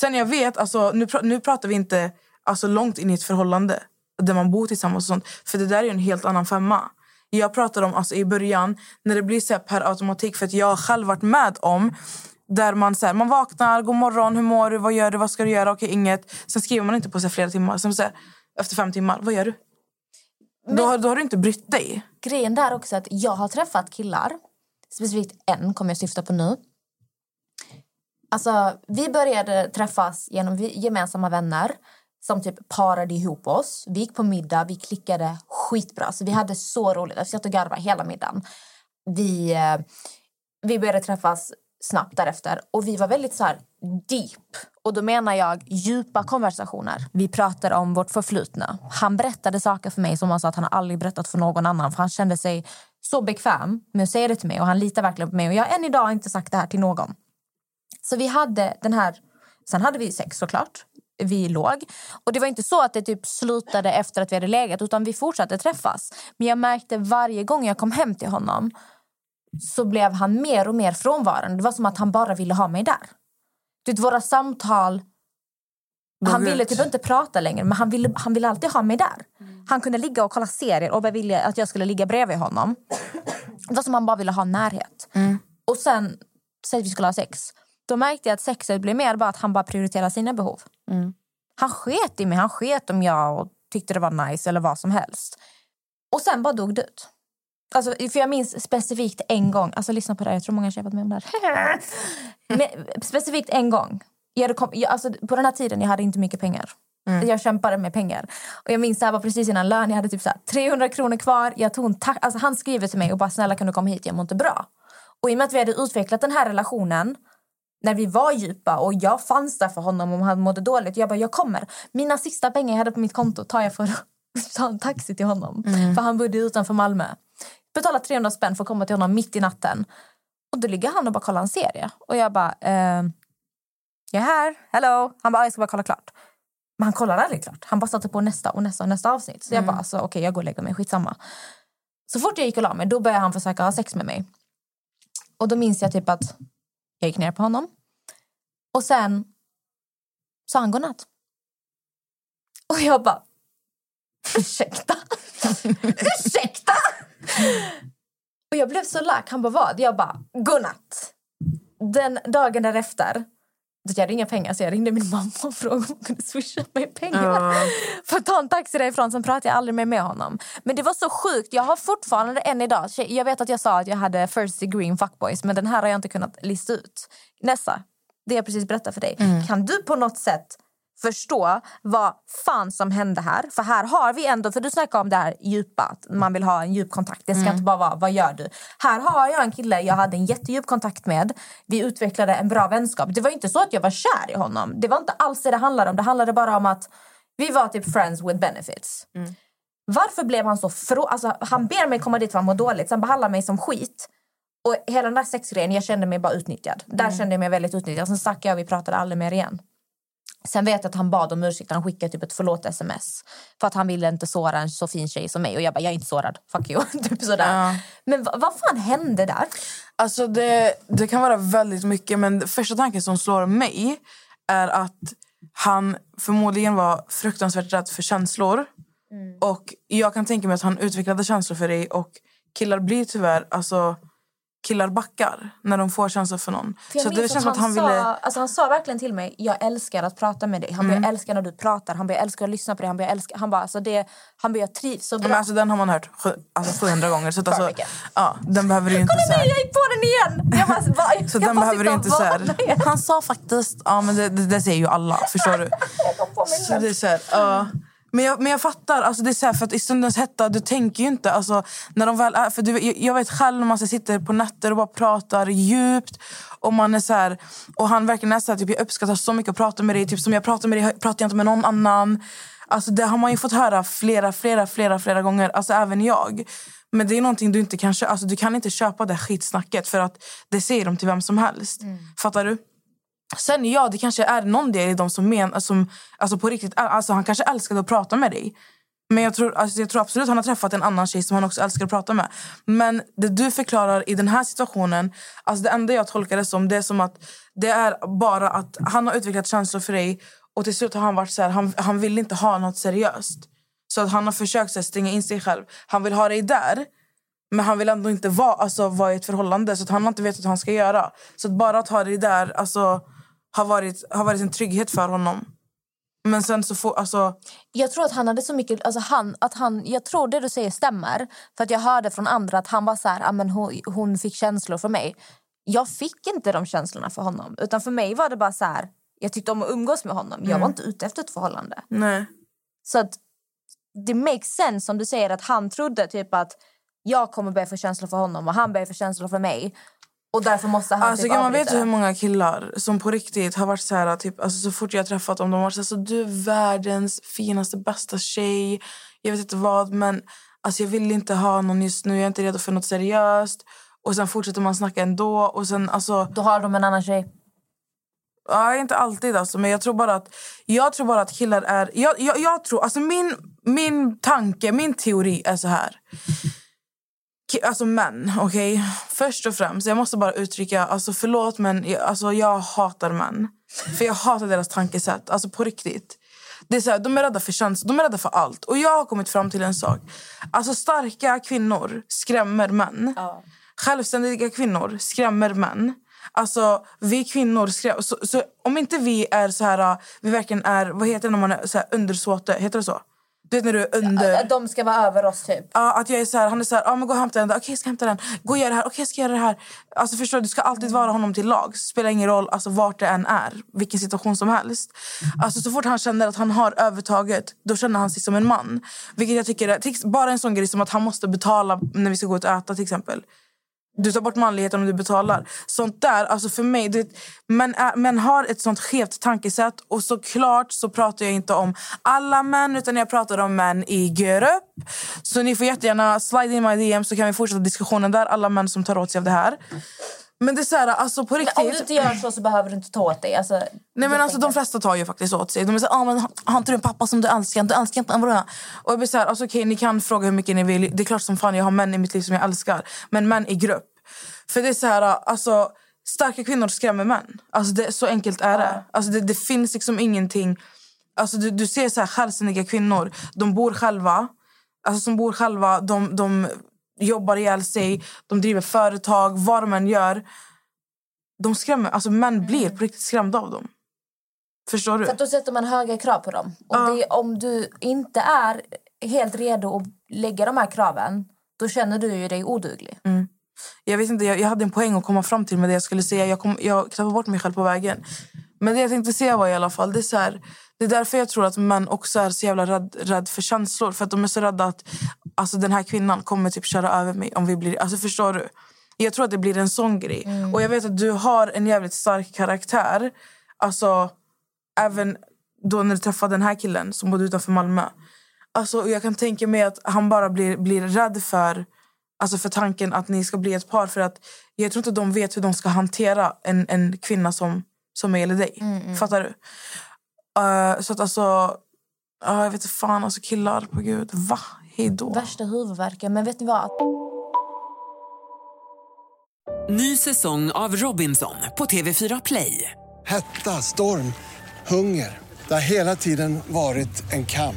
Sen jag vet, alltså, nu, pra- nu pratar vi inte alltså, långt in i ett förhållande där man bor tillsammans och sånt. För det där är en helt annan femma. Jag pratar om alltså, i början när det blir så här per automatik för att jag har själv varit med om där man, så här, man vaknar, god morgon, hur mår du, vad gör du, vad ska du göra, okej inget. Sen skriver man inte på sig flera timmar. Sen så här, efter fem timmar, vad gör du? Då, har- då har du inte brytt dig. Grejen där också är att jag har träffat killar, specifikt en kommer jag syfta på nu. Alltså, vi började träffas genom gemensamma vänner som typ parade ihop oss. Vi gick på middag, vi klickade skitbra. Så vi hade så roligt. Alltså, vi satt och garvade hela middagen. Vi, eh, vi började träffas snabbt därefter och vi var väldigt så här deep. Och då menar jag djupa konversationer. Vi pratade om vårt förflutna. Han berättade saker för mig som han sa att han aldrig berättat för någon annan för han kände sig så bekväm med att säga det till mig och han litar verkligen på mig och jag har än idag inte sagt det här till någon. Så vi hade den här... Sen hade vi sex såklart. Vi låg. Och det var inte så att det typ slutade efter att vi hade legat utan vi fortsatte träffas. Men jag märkte varje gång jag kom hem till honom så blev han mer och mer frånvarande. Det var som att han bara ville ha mig där. Du vet, våra samtal... Han Drog ville typ inte prata längre, men han ville, han ville alltid ha mig där. Han kunde ligga och kolla serier och ville att jag skulle ligga bredvid honom. Det var som att han bara ville ha närhet. Och sen, säg att vi skulle ha sex. Då märkte jag att sexet blev mer bara att han bara prioriterade sina behov. Han sket i mig, han sket om jag och tyckte det var nice eller vad som helst. Och sen bara dog det ut. Alltså, för jag minns specifikt en gång, alltså lyssna på det här, jag tror många har kämpat med om det här. Men, specifikt en gång. Jag kom, jag, alltså, på den här tiden jag hade inte mycket pengar. Jag kämpade med pengar. Och jag minns det här var precis innan lön. Jag hade typ så här 300 kronor kvar. Jag tog en alltså, han skriver till mig och bara snälla kan du komma hit, jag mår inte bra. Och i och med att vi hade utvecklat den här relationen när vi var djupa och jag fanns där för honom om han mådde dåligt. Jag bara, jag kommer. Mina sista pengar jag hade på mitt konto tar jag för att ta en taxi till honom. För han bodde utanför Malmö. Betala 300 spänn för att komma till honom mitt i natten. Och då ligger han och bara kollar en serie. Och jag bara, eh, jag är här, hello. Han bara, jag ska bara kolla klart. Men han kollar aldrig klart. Han bara satte på nästa och nästa och nästa avsnitt. Så jag bara, alltså, okej jag går och lägger mig, skitsamma. Så fort jag gick och la mig, då började han försöka ha sex med mig. Och då minns jag typ att jag gick ner på honom. Och sen sa han godnatt. Och jag bara, ursäkta? ursäkta? Och jag blev så lack. Han bara, vad? Jag bara, godnatt. Den dagen därefter, jag hade inga pengar så jag ringde min mamma och frågade om hon kunde swisha mig pengar. För att ta en taxi därifrån, sen pratade jag aldrig mer med honom. Men det var så sjukt. Jag har fortfarande än idag, jag vet att jag sa att jag hade first degree fuckboys, men den här har jag inte kunnat lista ut. Nessa, det jag precis berättade för dig. Kan du på något sätt förstå vad fan som hände här. För här har vi ändå, för du snackar om det här djupa, att man vill ha en djup kontakt. Det ska inte bara vara, vad gör du? Här har jag en kille jag hade en jättedjup kontakt med. Vi utvecklade en bra vänskap. Det var inte så att jag var kär i honom. Det var inte alls det det handlade om. Det handlade bara om att vi var typ friends with benefits. Varför blev han så frå... Alltså, han ber mig komma dit för han mår dåligt. Sen behandlar mig som skit. Och hela den där sexgrejen, jag kände mig bara utnyttjad. Där kände jag mig väldigt utnyttjad. Sen stack jag och vi pratade aldrig mer igen. Sen vet jag att han bad om ursäkt. Han skickade typ ett förlåt-sms. För att han ville inte såra en så fin tjej som mig. Och jag bara, jag är inte sårad. Fuck you. typ sådär. Ja. Men vad, fan hände där? Alltså det, det kan vara väldigt mycket, men första tanken som slår mig är att han förmodligen var fruktansvärt rädd för känslor. Och jag kan tänka mig att han utvecklade känslor för dig och killar blir tyvärr, alltså killar backar när de får känslor för någon. För jag Så det känns som att han sa, ville... alltså han sa verkligen till mig, jag älskar att prata med dig. Han Mm. börjar älska när du pratar, han börjar älska att lyssna på dig. Han börjar älska, han bara, alltså det, han börjar trivs så bra. Men alltså, den har man hört alltså, 700 gånger. Så att, alltså, ja, den behöver du inte Kolla så här- mig, jag gick på den igen! Jag bara, va, jag Så jag den bara behöver du sitta inte och så varna här. Han sa faktiskt... Ja, men det, det, det säger ju alla. Förstår du? Så det är så här, ja. Men, jag, men jag fattar. Alltså det är så här, för att I stundens hetta, du tänker ju inte... Alltså, när de väl är, för du, jag, vet själv när man sitter på nätter och bara pratar djupt. Och man är så här, och han verkligen är så här, typ, jag uppskattar så mycket att prata med dig. Typ, som jag pratar med dig pratar jag inte med någon annan. Alltså, det har man ju fått höra flera, flera, flera, flera gånger. Alltså även jag. Men det är någonting du inte kan köpa. Alltså, du kan inte köpa det skitsnacket för att det säger de till vem som helst. Fattar du? Sen ja, det kanske är någon del i dem som menar... som alltså på riktigt, alltså han kanske älskade att prata med dig. Men jag tror, alltså jag tror absolut att han har träffat en annan tjej som han också älskar att prata med. Men det du förklarar i den här situationen, alltså det enda jag tolkar det som, det är som att det är bara att han har utvecklat känslor för dig och till slut har han varit så här, han, han vill inte ha något seriöst. Så att han har försökt så här, stänga in sig själv. Han vill ha dig där, men han vill ändå inte vara, alltså, vara i ett förhållande. Så att han har inte vetat hur han ska göra. Så att bara att ha dig där alltså, har, varit, har varit en trygghet för honom. Men sen så får... Alltså, Jag tror att han hade så mycket... Alltså han, att han, jag tror det du säger stämmer. För att Jag hörde från andra att han var så här, ah, men hon, hon fick känslor för mig. Jag fick inte de känslorna för honom. Utan För mig var det bara så här... Jag tyckte om att umgås med honom. Jag var inte ute efter ett förhållande. nej. Så att det makes sense som du säger att han trodde typ att jag kommer börja få känslor för honom och han börjar få känslor för mig. Och därför måste han Alltså, typ man vet hur många killar som på riktigt har varit så här, typ, alltså, så fort jag har träffat dem, de har varit så här, så du är världens finaste, bästa tjej. Jag vet inte vad, men alltså, jag vill inte ha någon just nu. Jag är inte redo för något seriöst. Och sen fortsätter man snacka ändå. Och sen, alltså, Då har de en annan tjej. Ja, inte alltid alltså, men jag tror bara att jag tror bara att killar är jag, jag, jag tror alltså min min tanke, min teori är så här. Alltså män, okej? Först och främst, jag måste bara uttrycka, alltså förlåt men jag, alltså, jag hatar män. För jag hatar deras tankesätt, alltså på riktigt. Det är så här, de är rädda för känslor, de är rädda för allt. Och jag har kommit fram till en sak. Alltså starka kvinnor skrämmer män. Självständiga kvinnor skrämmer män. Alltså, vi kvinnor skrämmer... Så, så, om inte vi är så här... Vi verkligen är... Vad heter det när man är så här undersåte? Heter det så? Du vet när du är under... De ska vara över oss typ. Ja, att jag är så här, han är så här, ja, men gå och hämta den. Okej, jag ska hämta den. Gå och göra det här. Okej, jag ska göra det här. Alltså förstår du, du ska alltid vara honom till lag. Spelar ingen roll alltså, vart det än är. Vilken situation som helst. Alltså så fort han känner att han har övertaget, då känner han sig som en man. Vilket jag tycker är, bara en sån grej som att han måste betala när vi ska gå ut och äta till exempel. Du tar bort manligheten om du betalar. Sånt där, alltså för mig, Det, vet, men, är, men har ett sånt skevt tankesätt. Och såklart så pratar jag inte om alla män, utan jag pratar om män i grupp. Så ni får jättegärna slide in my DM så kan vi fortsätta diskussionen där. Alla män som tar åt sig av det här. Men det är så här, alltså på Men riktigt. om du inte gör så så behöver du inte ta åt dig. Alltså, Nej men alltså de flesta tar ju faktiskt åt sig. De är så ah, men har- inte du en pappa som du älskar? Du älskar inte? Och jag blir så här, alltså, okej ni kan fråga hur mycket ni vill. Det är klart som fan jag har män i mitt liv som jag älskar. Men män i grupp. För det är så här, alltså starka kvinnor skrämmer män. Alltså det, så enkelt är det. Alltså det, det finns liksom ingenting. Alltså du, du ser så här självständiga kvinnor. De bor själva. Alltså som bor själva. De, de jobbar ihjäl sig. De driver företag. Vad de än gör. De skrämmer. Alltså män blir på riktigt skrämda av dem. Förstår du? För att då sätter man höga krav på dem. Och Ja. det, om du inte är helt redo att lägga de här kraven då känner du ju dig oduglig. Jag vet inte, jag, jag hade en poäng att komma fram till med det jag skulle säga. Jag, kom, jag tappade bort mig själv på vägen. Men det jag tänkte säga var i alla fall, det är, så här, det är därför jag tror att män också är så jävla rädd, rädd för känslor. För att de är så rädda att alltså, den här kvinnan kommer typ köra över mig om vi blir... Alltså förstår du? Jag tror att det blir en sån grej. Och jag vet att du har en jävligt stark karaktär. Alltså, även då när du träffade den här killen som bodde utanför Malmö. Alltså, jag kan tänka mig att han bara blir, blir rädd för, alltså för tanken att ni ska bli ett par. För att Jag tror inte de vet hur de ska hantera en, en kvinna som, som mig eller dig. Fattar du? Eh, så att alltså... ja, jag vet inte fan, alltså killar på gud. Va? Hej då. Värsta huvudvärken. Men vet ni vad? Ny säsong av Robinson på TV4 Play. Hetta, storm, hunger. Det har hela tiden varit en kamp.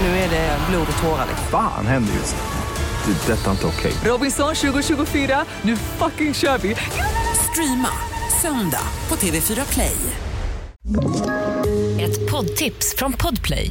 Nu är det blod och tårar. liksom. Fan händer just nu. Det. är Detta är inte okej. Robinson 2024, nu fucking kör vi! Streama söndag på TV4 Play. Ett poddtips från Podplay.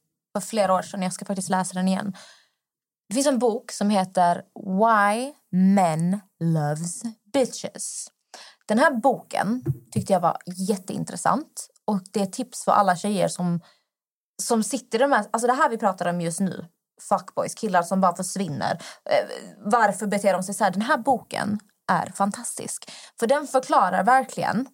för flera år sedan. Jag ska faktiskt läsa den igen. Det finns en bok som heter Why Men Loves Bitches. Den här boken tyckte jag var jätteintressant. Och Det är ett tips för alla tjejer som, som sitter i de här... Alltså det här vi pratar om just nu. Fuckboys, killar som bara försvinner. Eh, varför beter de sig så här? Den här boken är fantastisk. För den förklarar verkligen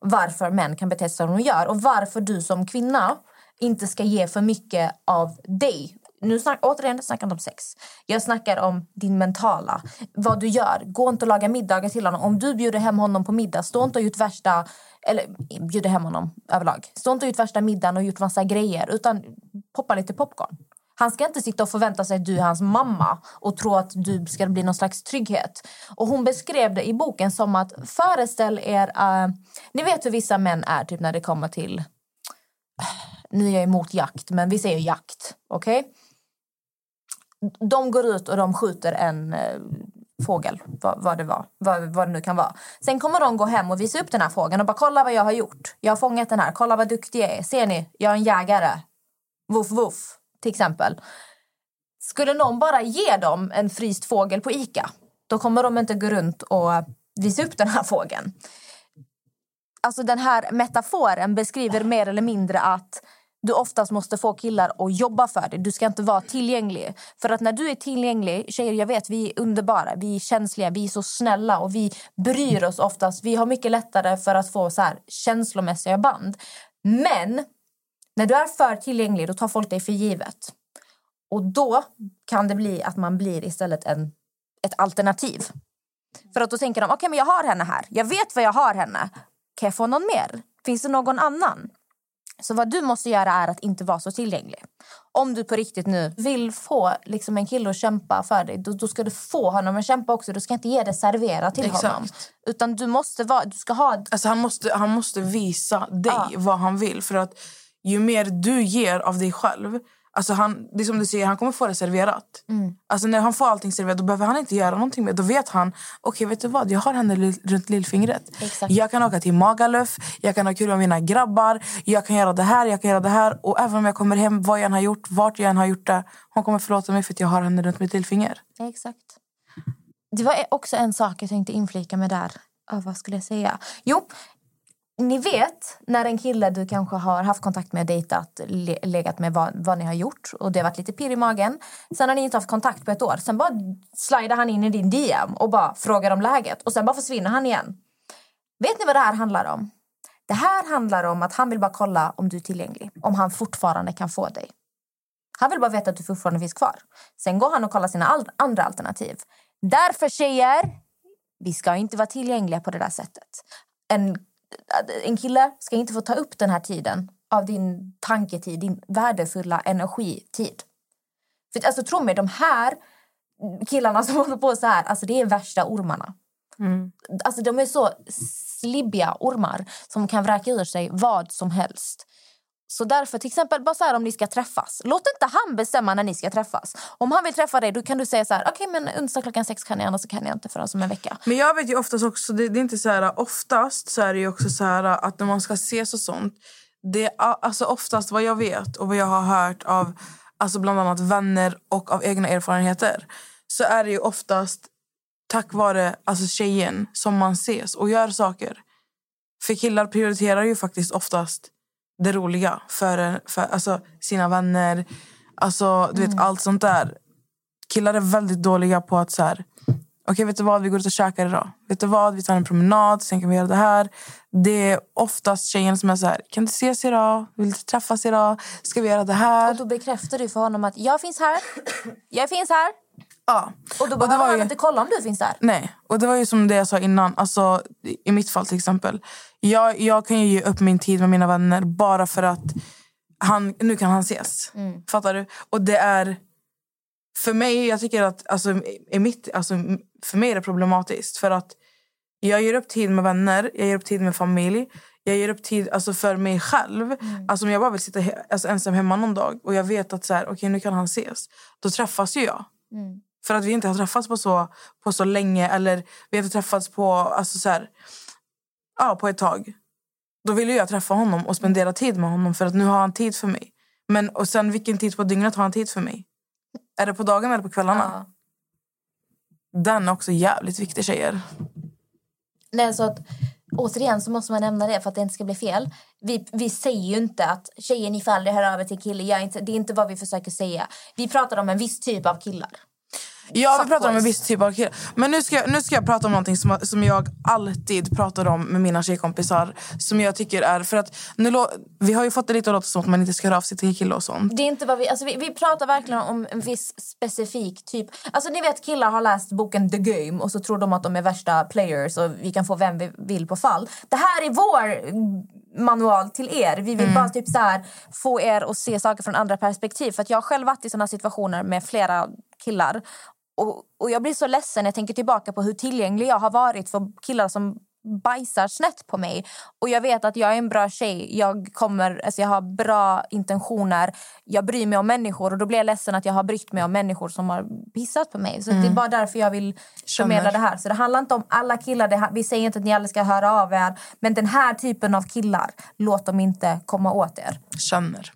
varför män kan bete sig som de gör och varför du som kvinna inte ska ge för mycket av dig. Nu snack, återigen, jag snackar inte om sex. Jag snackar om din mentala. Vad du gör. Gå inte och laga middagar till honom. Om du bjuder hem honom på middag, stå inte och gjort värsta... Eller bjuder hem honom överlag. Stå inte och gjort värsta middagen och gjort massa grejer. Utan poppa lite popcorn. Han ska inte sitta och förvänta sig att du är hans mamma och tro att du ska bli någon slags trygghet. Och hon beskrev det i boken som att föreställ er... Uh, ni vet hur vissa män är typ när det kommer till ni är emot jakt, men vi säger jakt. Okej? Okay? De går ut och de skjuter en eh, fågel, vad, vad det var, vad, vad det nu kan vara. Sen kommer de gå hem och visa upp den här fågeln och bara kolla vad jag har gjort. Jag har fångat den här, kolla vad duktig jag är. Ser ni? Jag är en jägare. Woof woof, till exempel. Skulle någon bara ge dem en fryst fågel på Ica, då kommer de inte gå runt och visa upp den här fågeln. Alltså den här metaforen beskriver mer eller mindre att du oftast måste få killar att jobba för dig. Du ska inte vara tillgänglig. För att när du är tillgänglig, tjejer jag vet vi är underbara, vi är känsliga, vi är så snälla och vi bryr oss oftast. Vi har mycket lättare för att få så här känslomässiga band. Men när du är för tillgänglig då tar folk dig för givet. Och då kan det bli att man blir istället en, ett alternativ. För att då tänker de, okej men jag har henne här. Jag vet vad jag har henne. Kan jag få någon mer? Finns det någon annan? Så vad du måste göra är att inte vara så tillgänglig. Om du på riktigt nu vill få liksom en kille att kämpa för dig, då, då ska du få honom att kämpa också. Du ska inte ge det serverat till Exakt. honom. Utan du måste vara, du ska ha... Alltså han, måste, han måste visa dig Ja. vad han vill. För att ju mer du ger av dig själv... Alltså han, det som du säger, han kommer få det serverat. Mm. Alltså när han får allting serverat då behöver han inte göra någonting mer. Då vet han, okej vet du vad, jag har henne li- runt lillfingret. Exakt. Jag kan åka till Magaluf, jag kan ha kul med mina grabbar, jag kan göra det här, jag kan göra det här. Och även om jag kommer hem, vad jag än har gjort, vart jag än har gjort det. Hon kommer förlåta mig för att jag har henne runt mitt lillfinger. Exakt. Det var också en sak jag tänkte inflika med där. Ja, vad skulle jag säga? Jo, ni vet när en kille du kanske har haft kontakt med, dejtat, le- legat med vad, vad ni har gjort och det har varit lite pirr i magen. Sen har ni inte haft kontakt på ett år. Sen bara slidar han in i din DM och bara frågar om läget och sen bara försvinner han igen. Vet ni vad det här handlar om? Det här handlar om att han vill bara kolla om du är tillgänglig. Om han fortfarande kan få dig. Han vill bara veta att du fortfarande finns kvar. Sen går han och kollar sina all- andra alternativ. Därför tjejer, vi ska inte vara tillgängliga på det där sättet. En, en kille ska inte få ta upp den här tiden av din tanketid, din värdefulla energitid. För alltså tro mig, de här killarna som håller på så här, alltså det är värsta ormarna. Alltså de är så slibbiga ormar som kan vräka ur sig vad som helst. Så därför, till exempel, bara så här, om ni ska träffas. Låt inte han bestämma när ni ska träffas. Om han vill träffa dig, då kan du säga så här, okej okay, men onsdag klockan sex kan jag, annars kan jag inte förrän om en vecka. Men jag vet ju oftast också, det, det är inte så här, oftast så är det ju också så här att när man ska ses och sånt, det är alltså oftast vad jag vet och vad jag har hört av alltså bland annat vänner och av egna erfarenheter så är det ju oftast tack vare alltså tjejen som man ses och gör saker. För killar prioriterar ju faktiskt oftast det roliga för, för alltså, sina vänner. Alltså, du vet, allt sånt där. Killar är väldigt dåliga på att så här, okej vet du vad, vi går ut och käkar idag. Vet du vad, vi tar en promenad, sen kan vi göra det här. Det är oftast tjejen som är så här, kan du ses idag? Vill du träffas idag? Ska vi göra det här? Och då bekräftar du för honom att jag finns här, jag finns här. Ja. Och då behöver var han ju- inte kolla om du finns där. Nej, och det var ju som det jag sa innan. Alltså, I mitt fall till exempel. Jag, jag kan ju ge upp min tid med mina vänner bara för att han, nu kan han ses. Fattar du? Och det är... För mig, jag tycker att alltså, i mitt, alltså, för mig är det problematiskt. För att jag ger upp tid med vänner, jag ger upp tid med familj. Jag ger upp tid alltså, för mig själv. Alltså, om jag bara vill sitta he- alltså, ensam hemma någon dag och jag vet att så här, okay, nu kan han ses. Då träffas ju jag. För att vi inte har träffats på så, på så länge eller vi har inte träffats på, alltså så här, ja, på ett tag. Då vill ju jag träffa honom och spendera tid med honom för att nu har han tid för mig. Men och sen vilken tid på dygnet har han tid för mig? Är det på dagen eller på kvällarna? Den är också jävligt viktig tjejer. Nej, så att, återigen så måste man nämna det för att det inte ska bli fel. Vi, vi säger ju inte att tjejer ni får aldrig höra av er till kille. Jag inte, det är inte vad vi försöker säga. Vi pratar om en viss typ av killar. Ja, vi pratar om en viss typ av killar. Men nu ska, jag- nu ska jag prata om någonting som, som jag alltid pratar om med mina tjejkompisar. Som jag tycker är... För att nu, vi har ju fått det lite att låta som att man inte ska höra av sig till killar och sånt. Det är inte vad vi, alltså vi, vi pratar verkligen om en viss specifik typ. Alltså ni vet killar har läst boken The Game och så tror de att de är värsta players och vi kan få vem vi vill på fall. Det här är vår manual till er. Vi vill bara typ så här få er att se saker från andra perspektiv. För att jag har själv varit i såna situationer med flera killar. Och, och jag blir så ledsen när jag tänker tillbaka på hur tillgänglig jag har varit för killar som bajsar snett på mig. Och jag vet att jag är en bra tjej. Jag, kommer, alltså jag har bra intentioner. Jag bryr mig om människor. Och då blir jag ledsen att jag har brytt mig om människor som har pissat på mig. Så det är bara därför jag vill förmedla det här. Så det handlar inte om alla killar. Det, vi säger inte att ni alla ska höra av er. Men den här typen av killar, låt dem inte komma åt er. känner.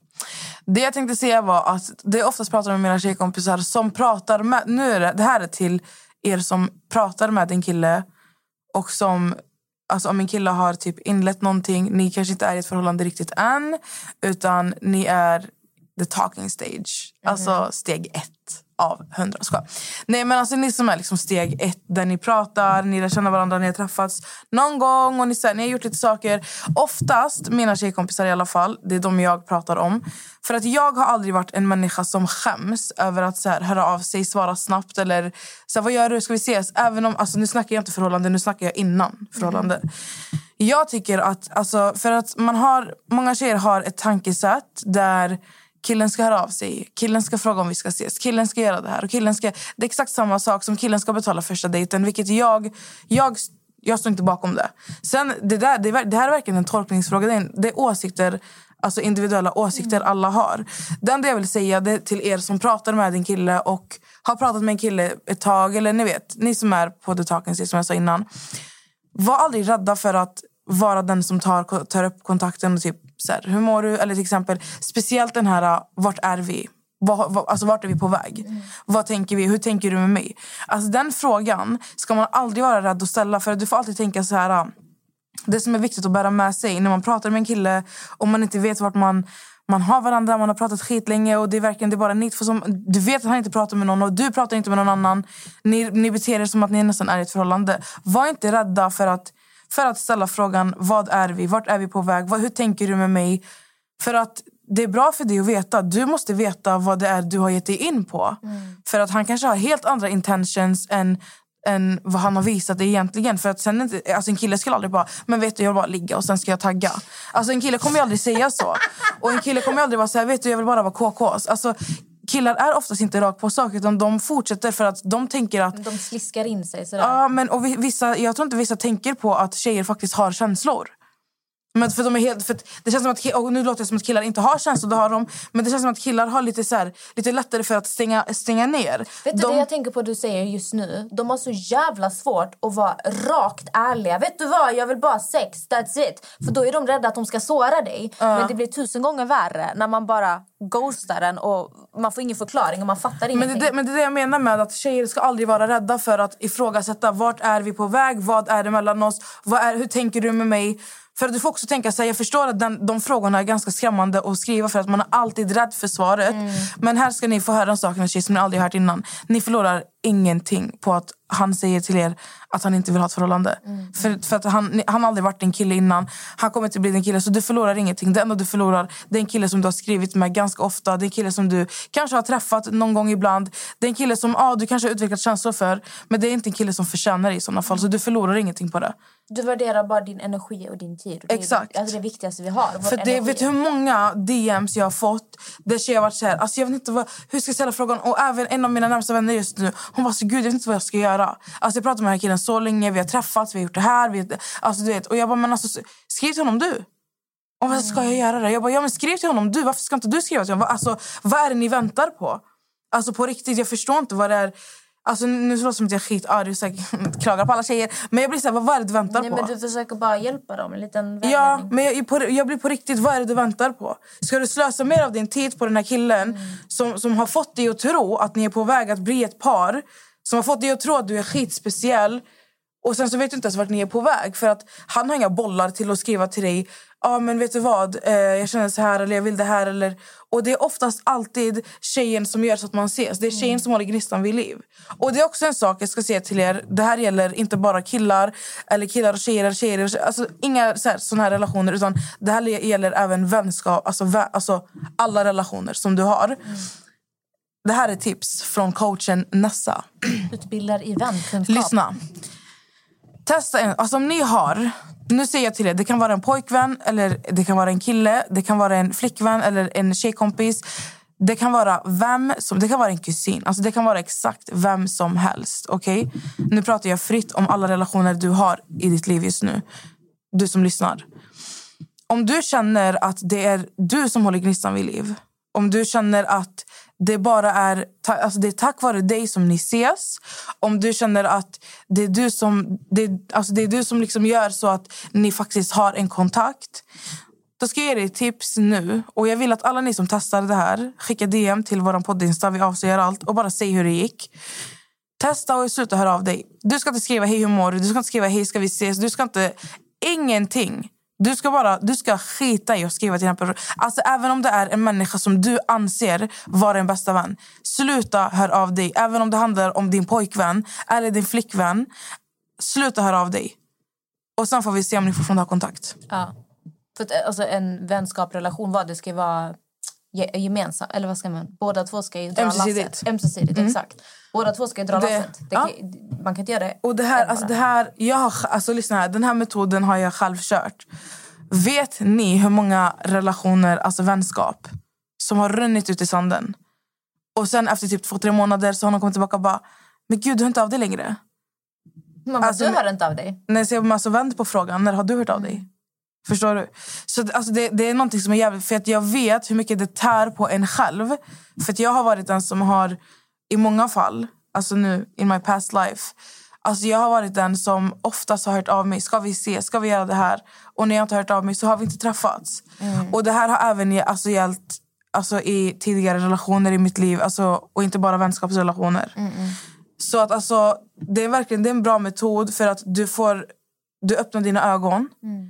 Det jag tänkte säga var att det jag oftast pratar med mina tjejkompisar som pratar med... Nu är det, det här är till er som pratar med en kille och som... Alltså om en kille har typ inlett någonting, ni kanske inte är i ett förhållande riktigt än utan ni är the talking stage. Alltså steg ett av hundra. Ska. Nej men alltså ni som är liksom steg ett där ni pratar, ni lär känna varandra, ni har träffats någon gång och ni, så här, ni har gjort lite saker. Oftast, mina tjejkompisar i alla fall, det är de jag pratar om. För att jag har aldrig varit en människa som skäms över att så här, höra av sig, svara snabbt eller så här, vad gör du, ska vi ses? Även om, alltså, nu snackar jag inte förhållande, nu snackar jag innan förhållande. Mm. Jag tycker att, alltså, för att man har, många tjejer har ett tankesätt där killen ska höra av sig, killen ska fråga om vi ska ses, killen ska göra det här. Och killen ska, det är exakt samma sak som killen ska betala första dejten. Vilket jag, jag, jag står inte bakom det. Sen, det, där, det, det här är verkligen en tolkningsfråga. Det är, det är åsikter, alltså individuella åsikter alla har. Det enda jag vill säga det till er som pratar med en kille och har pratat med en kille ett tag. Eller ni vet, ni som är på the talking stage som jag sa innan. Var aldrig rädda för att vara den som tar, tar upp kontakten och typ så här, hur mår du? Eller till exempel, speciellt den här, vart är vi? Var, var, alltså vart är vi på väg? Vad tänker vi? Hur tänker du med mig? Alltså den frågan ska man aldrig vara rädd att ställa för du får alltid tänka så här det som är viktigt att bära med sig när man pratar med en kille och man inte vet vart man man har varandra, man har pratat skit länge och det är verkligen det är bara ni två som... Du vet att han inte pratar med någon och du pratar inte med någon annan. Ni, ni beter er som att ni nästan är i ett förhållande. Var inte rädda för att, för att ställa frågan vad är vi? Vart är vi på väg? Hur tänker du med mig? För att det är bra för dig att veta. Du måste veta vad det är du har gett dig in på. För att han kanske har helt andra intentions än än vad han har visat egentligen. För att sen inte, alltså en kille skulle aldrig bara, men vet du jag vill bara ligga och sen ska jag tagga. Alltså en kille kommer ju aldrig säga så. Och en kille kommer ju aldrig vara så här, vet du jag vill bara vara KK. Alltså killar är oftast inte rakt på sak utan de fortsätter för att de tänker att... De sliskar in sig sådär. Ja, men och vi- vissa, jag tror inte vissa tänker på att tjejer faktiskt har känslor. Men för de är helt, för det känns som att, och nu låter det som att killar inte har känslor, det har de. Men det känns som att killar har lite, så här, lite lättare för att stänga, stänga ner. Vet du de, det jag tänker på du säger just nu? De har så jävla svårt att vara rakt ärliga. Vet du vad, jag vill bara sex, that's it. För då är de rädda att de ska såra dig. Men det blir tusen gånger värre när man bara ghostar den och man får ingen förklaring och man fattar men, ingenting. det, men det är det jag menar med att tjejer ska aldrig vara rädda för att ifrågasätta vart är vi på väg, vad är det mellan oss, vad är, hur tänker du med mig? För du får också tänka så här, jag förstår att den, de frågorna är ganska skrämmande att skriva för att man är alltid rädd för svaret. Men här ska ni få höra en sak som ni aldrig hört innan. Ni förlorar ingenting på att han säger till er att han inte vill ha ett förhållande. För, för att han, han har aldrig varit en kille innan. Han kommer inte bli din kille. Så du förlorar ingenting. Det enda du förlorar det är en kille som du har skrivit med ganska ofta. Det är en kille som du kanske har träffat någon gång ibland. Det är en kille som ah, du kanske har utvecklat känslor för. Men det är inte en kille som förtjänar dig i sådana fall. Så du förlorar ingenting på det. Du värderar bara din energi och din tid. Och det är Exakt. Alltså det viktigaste vi har. För det, energi. vet hur många DMs jag har fått där tjejer har varit så här, alltså jag vet inte vad, hur ska jag ställa frågan? Och även en av mina närmsta vänner just nu, hon var så gud jag vet inte vad jag ska göra. Alltså jag pratar med den här killen så länge, vi har träffats, vi har gjort det här. Vi, alltså du vet, och jag bara, men alltså skriv till honom du. Och vad ska jag göra det? Jag bara, ja men skriv till honom du. Varför ska inte du skriva till honom? Alltså, vad är det ni väntar på? Alltså på riktigt, jag förstår inte vad det är. Alltså nu låter det som att jag är skitarg och klagar på alla tjejer. Men jag blir så här, vad, är det du väntar Nej, på? men du försöker bara hjälpa dem. En liten Ja, vägledning. men jag, på, jag blir på riktigt, vad är det du väntar på? Ska du slösa mer av din tid på den här killen som, som har fått dig att tro att ni är på väg att bli ett par? Som har fått dig att tro att du är skitspeciell och sen så vet du inte ens vart ni är på väg för att han har inga bollar till att skriva till dig. Ja, men vet du vad? Eh, jag känner så här eller jag vill det här eller och det är oftast alltid tjejen som gör så att man ses. Det är tjejen som håller gnistan vid liv. Och det är också en sak jag ska säga till er. Det här gäller inte bara killar eller killar och tjejer eller tjejer. och tjejer. Alltså inga så här, såna här relationer utan det här gäller även vänskap. Alltså, vä- alltså alla relationer som du har. Det här är tips från coachen Nessa. Utbildar i vänkunskap. Lyssna. Testa en, alltså om ni har, nu säger jag till er, det kan vara en pojkvän eller det kan vara en kille, det kan vara en flickvän eller en tjejkompis. Det kan vara vem som, det kan vara en kusin, alltså det kan vara exakt vem som helst. Okej? Nu pratar jag fritt om alla relationer du har i ditt liv just nu. Du som lyssnar. Om du känner att det är du som håller gnistan vid liv. Om du känner att det bara är, ta, alltså det är tack vare dig som ni ses. Om du känner att det är du som, det, alltså det är du som liksom gör så att ni faktiskt har en kontakt. Då ska jag ge dig tips nu. Och jag vill att alla ni som testar det här skickar DM till vår poddinsta. Vi avslöjar allt. Och bara säg hur det gick. Testa och sluta höra av dig. Du ska inte skriva hej hur mår du? Du ska inte skriva hej ska vi ses? Du ska inte... Ingenting. Du ska bara du ska skita i att skriva till den personen. Alltså även om det är en människa som du anser vara en bästa vän. Sluta hör av dig. Även om det handlar om din pojkvän eller din flickvän. Sluta höra av dig. Och sen får vi se om ni fortfarande har kontakt. Ja. För att, alltså, en vänskap, relation, vad det ska vara ge- gemensamt. Eller vad ska man? Båda två ska ju dra Ömsesidigt. lasset. Ömsesidigt. Exakt. Båda två ska ju dra Det- lasset. Det, ja. Man kan inte göra det Och det här, alltså det här, jag har, alltså lyssna här, den här metoden har jag själv kört. Vet ni hur många relationer, alltså vänskap, som har runnit ut i sanden? Och sen efter typ två, tre månader så har de kommit tillbaka och bara, men gud du hör inte av dig längre. Man bara, alltså, du hör inte av dig. När jag säger alltså, vänd på frågan, när har du hört av dig? Förstår du? Så alltså, det, det är någonting som är jävligt, för att jag vet hur mycket det tär på en själv. För att jag har varit den som har, i många fall, alltså nu in my past life, alltså jag har varit den som oftast har hört av mig. Ska vi se? Ska vi göra det här? Och när jag inte har hört av mig så har vi inte träffats. Och det här har även alltså, gällt alltså, i tidigare relationer i mitt liv. Alltså, och inte bara vänskapsrelationer. Så att alltså, det är verkligen det är en bra metod för att du får du öppnar dina ögon.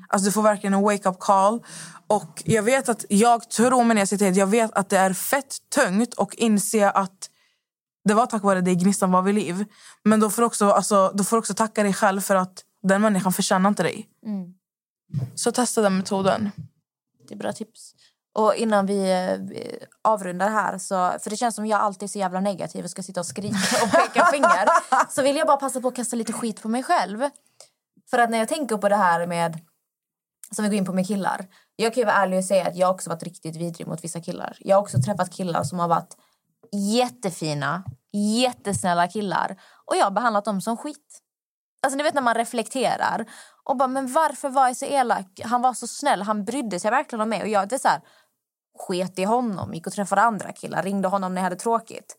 Alltså du får verkligen en wake-up call. Och jag vet att, jag tror när jag sitter jag vet att det är fett tungt och inse att det var tack vare dig gnistan var vid liv. Men då får du också, alltså, då får du också tacka dig själv för att den människan förtjänar inte dig. Så testa den metoden. Det är bra tips. Och innan vi eh, avrundar här, så, för det känns som jag alltid är så jävla negativ och ska sitta och skrika och peka finger, så vill jag bara passa på att kasta lite skit på mig själv. För att när jag tänker på det här med, som vi går in på med killar, jag kan ju vara ärlig och säga att jag också varit riktigt vidrig mot vissa killar. Jag har också träffat killar som har varit jättefina, jättesnälla killar och jag har behandlat dem som skit. Alltså ni vet när man reflekterar och bara, men varför var jag så elak? Han var så snäll, han brydde sig verkligen om mig och jag det är så här, sket i honom, gick och träffade andra killar, ringde honom när jag hade tråkigt.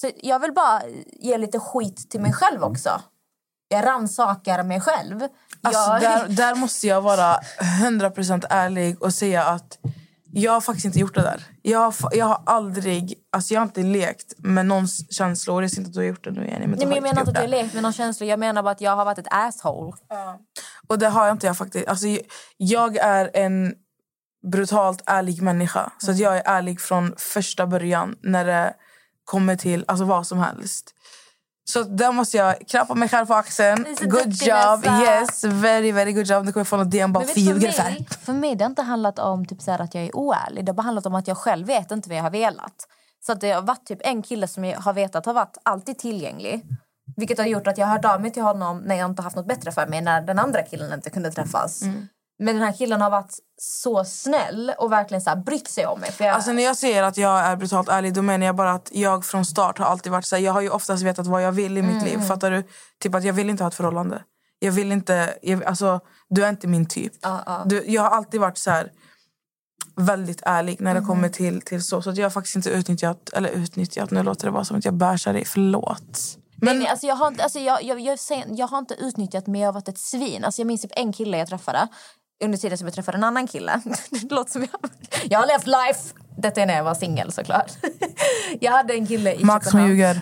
Så jag vill bara ge lite skit till mig själv också. Jag rannsakar mig själv. Alltså, jag... där, där måste jag vara 100% ärlig och säga att jag har faktiskt inte gjort det där. Jag har, jag har aldrig, alltså jag har inte lekt med någons känslor. Jag ser inte att du har gjort det nu Jenny. Men du Nej, men jag menar inte att det. har lekt med någon känsla. Jag menar bara att jag har varit ett asshole. Och det har jag inte jag faktiskt. Alltså, jag- jag är en brutalt ärlig människa. Så att jag är ärlig från första början när det kommer till alltså, vad som helst. Så där måste jag klappa mig själv på axeln. Du Good job. Nessa. Yes, very very good job. Nu kommer jag få något DM bara för du, ljuger för, mig, för mig det har inte handlat om typ så att jag är oärlig. Det har handlat om att jag själv vet inte vad jag har velat. Så att det har varit typ en kille som jag har vetat har varit alltid tillgänglig. Vilket har gjort att jag har hört av mig till honom när jag inte haft något bättre för mig. När den andra killen inte kunde träffas. Men den här killen har varit så snäll och verkligen så här brytt sig om mig. För jag, Alltså när jag säger att jag är brutalt ärlig då menar jag bara att jag från start har alltid varit så här, Jag har ju oftast vetat vad jag vill i mitt liv. Fattar du? Typ att jag vill inte ha ett förhållande. Jag vill inte, jag, alltså du är inte min typ. Ja, ja. Du, jag har alltid varit så här väldigt ärlig när det kommer till, till så. Så jag har faktiskt inte utnyttjat, eller utnyttjat, nu låter det bara som att jag bärsar dig, förlåt. Nej, nej, alltså jag, har inte, alltså jag, jag, jag, jag har inte utnyttjat men jag har varit ett svin. Alltså jag minns typ en kille jag träffade under tiden som jag träffade en annan kille. Det låter som jag, jag har levt life! Detta är när jag var singel såklart. Jag hade en kille i Max som ljuger.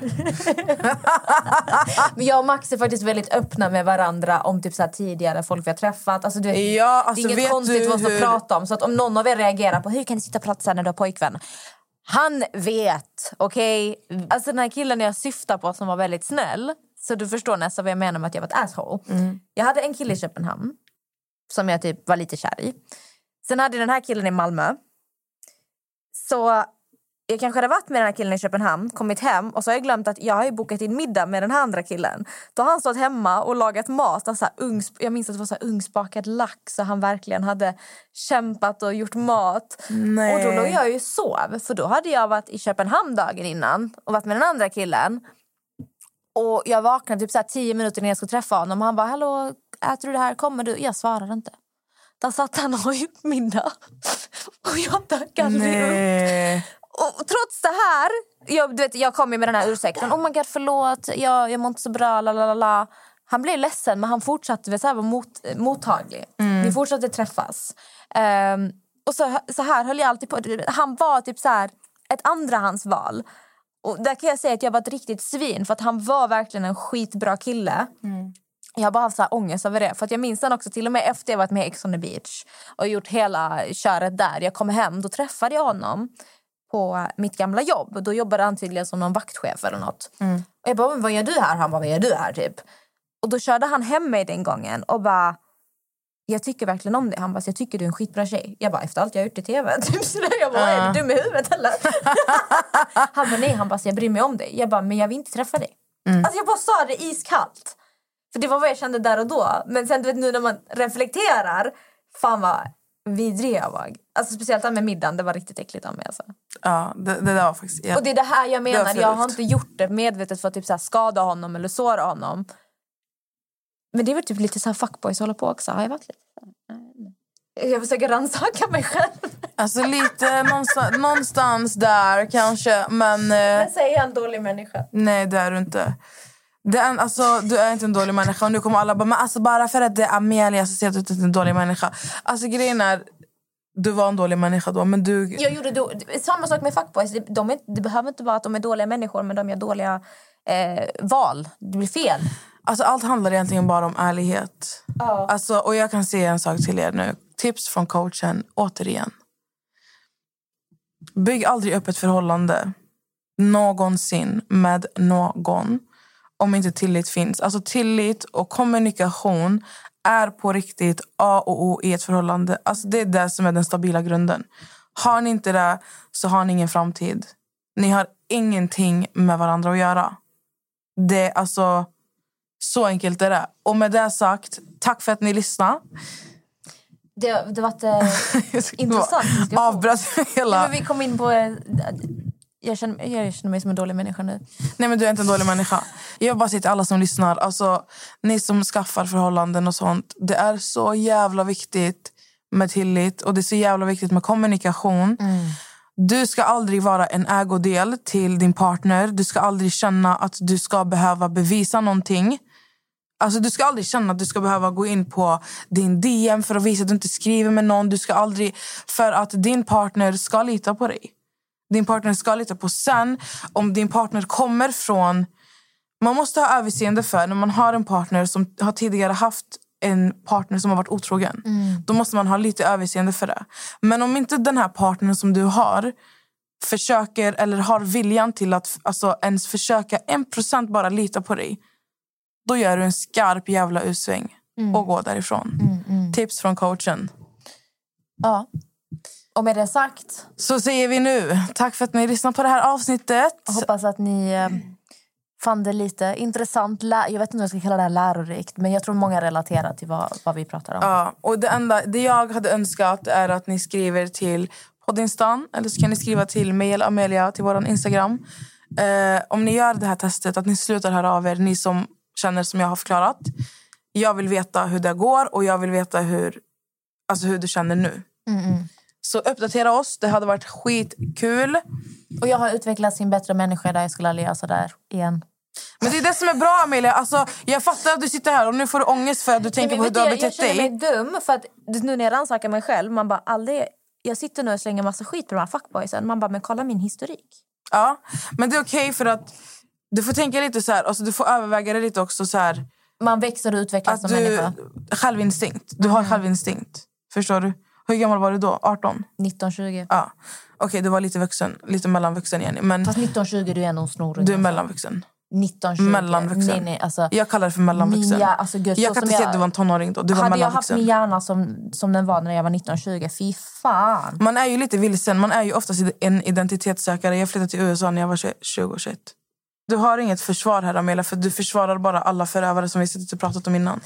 Men jag och Max är faktiskt väldigt öppna med varandra om typ så här tidigare folk vi har träffat. Alltså, du Ja, det alltså, är inget vet konstigt vad hur- prata om. Så att om någon av er reagerar på hur kan du sitta och prata så här när du har pojkvän? Han vet, okej? Alltså den här killen jag syftar på som var väldigt snäll. Så du förstår nästan vad jag menar med att jag var ett asshole. Jag hade en kille i Köpenhamn som jag typ var lite kär i. Sen hade jag den här killen i Malmö. Så jag kanske hade varit med den här killen i Köpenhamn, kommit hem och så har jag glömt att jag har bokat in middag med den här andra killen. Då har han stått hemma och lagat mat. Så här, ugns, jag minns att det var så här, ugnsbakad lax och han verkligen hade kämpat och gjort mat. Nej. Och då låg jag ju sov, för då hade jag varit i Köpenhamn dagen innan och varit med den andra killen. Och jag vaknade typ så här tio minuter innan jag skulle träffa honom och han bara “Hallå, äter du det här? Kommer du?” Jag svarade inte. Där satt han och gjort middag. Och jag dök aldrig upp. Och trots det här, jag, du vet, jag kom med den här ursäkten. Oh my god, förlåt, jag, jag mår inte så bra. La, la, la, la. Han blev ledsen, men han fortsatte väl så här vara mot, mottaglig. Vi fortsatte träffas. Ehm, och så, så här höll jag alltid på. Han var typ så här ett andrahandsval. Och där kan jag säga att jag var ett riktigt svin, för att han var verkligen en skitbra kille. Jag har bara haft så här ångest över det. För att jag minns också till och med efter jag varit med i Ex on the beach och gjort hela köret där. Jag kom hem, då träffade jag honom på mitt gamla jobb. Då jobbade han tydligen som någon vaktchef eller något. Och jag bara, "Men vad gör du här? Han bara, vad gör du här typ? Och då körde han hem mig den gången och bara, jag tycker verkligen om dig. Han bara, jag tycker du är en skitbra tjej. Jag bara, efter allt jag har gjort i tv. Typ sådär. Jag bara, är du dum i huvudet eller? han bara, nej. Han bara, jag bryr mig om dig. Jag bara, men jag vill inte träffa dig. Alltså jag bara sa det iskallt. För det var vad jag kände där och då. Men sen du vet nu när man reflekterar, fan vad vidrig jag var. Alltså speciellt med middagen, det var riktigt äckligt av mig alltså. Ja, det, det där var faktiskt... Ja. Och det är det här jag menar, jag har inte gjort det medvetet för att typ så skada honom eller såra honom. Men det är väl typ lite så här fuckboys håller på också. Har jag varit lite. Jag försöker rannsaka mig själv. Alltså lite någonstans, någonstans där kanske, men... eh, Men säger jag en dålig människa? Nej, det är du inte. Det är, alltså, du är inte en dålig människa. Och nu kommer alla bara, men alltså, bara för att det är Amelia så ser du att du inte är en dålig människa. Alltså grejen är, du var en dålig människa då, men du... Jag gjorde då, samma sak med fuckboys. Det- De är, det behöver inte vara att de är dåliga människor men de gör dåliga eh, val. Det blir fel. Alltså, allt handlar egentligen bara om ärlighet. Alltså, och jag kan säga en sak till er nu. Tips från coachen, återigen. Bygg aldrig upp ett förhållande någonsin med någon om inte tillit finns. Alltså tillit och kommunikation är på riktigt A och O i ett förhållande. Alltså det är det som är den stabila grunden. Har ni inte det så har ni ingen framtid. Ni har ingenting med varandra att göra. Det är alltså så enkelt är det. Och med det sagt, tack för att ni lyssnade. Det, det var ett, eh, intressant diskussion. Avbröt Nej, hela... men vi kom in på... Jag känner, jag känner mig som en dålig människa nu. Nej men du är inte en dålig människa. Jag vill bara säga till alla som lyssnar, alltså ni som skaffar förhållanden och sånt. Det är så jävla viktigt med tillit och det är så jävla viktigt med kommunikation. Du ska aldrig vara en ägodel till din partner. Du ska aldrig känna att du ska behöva bevisa någonting. Alltså, du ska aldrig känna att du ska behöva gå in på din DM för att visa att du inte skriver med någon. Du ska aldrig, för att din partner ska lita på dig. Din partner ska lita på. Sen, om din partner kommer från... Man måste ha överseende för när man har en partner som har tidigare haft en partner som har varit otrogen. Då måste man ha lite överseende för det. Men om inte den här partnern som du har försöker eller har viljan till att alltså, ens försöka en procent bara lita på dig då gör du en skarp jävla usväng och går därifrån. Tips från coachen. Ja. Och med det sagt, Så säger vi nu. Tack för att ni lyssnade på det här avsnittet. hoppas att ni eh, fann det lite intressant. Jag vet inte om jag ska kalla det här lärorikt, men jag tror många relaterar till vad, vad vi pratar om. Ja, och det, enda, det jag hade önskat är att ni skriver till poddinstan eller så kan ni skriva till mig eller Amelia till vår Instagram. Eh, om ni gör det här testet, att ni slutar höra av er, ni som känner som jag har förklarat. Jag vill veta hur det går och jag vill veta hur, alltså hur du känner nu. Så uppdatera oss, det hade varit skitkul. Och jag har utvecklats till en bättre människa där jag skulle aldrig göra sådär igen. Men det är det som är bra Amelia. Alltså, jag fattar att du sitter här och nu får du ångest för att du tänker Men på hur du har jag, jag betett känner dig. mig dum för att nu när jag rannsakar mig själv, man bara aldrig... Jag sitter nu och slänger massa skit på de här fuckboysen. Man bara, men kolla min historik. Ja, men det är okej för att du får tänka lite så här, alltså du får överväga det lite också så här. Man växer och utvecklas som du, människa. självinstinkt. Du har självinstinkt. Förstår du? Hur gammal var du då? 18? 1920. Ja. Okej, du var lite vuxen. Lite mellanvuxen Jenny. Men Fast 1920 du är ändå en snorunge. du är mellanvuxen. 1920. Mellanvuxen. Nej, nej, alltså, Jag kallar det för mellanvuxen. Hjär- alltså, gud, jag kan inte säga jag- att du var en tonåring då. Du var hade jag haft min hjärna som, som den var när jag var 1920, fy fan. Man är ju lite vilsen. Man är ju oftast en identitetssökare. Jag flyttade till USA när jag var 20 och 21. Du har inget försvar här Amelia, för du försvarar bara alla förövare som vi suttit och pratat om innan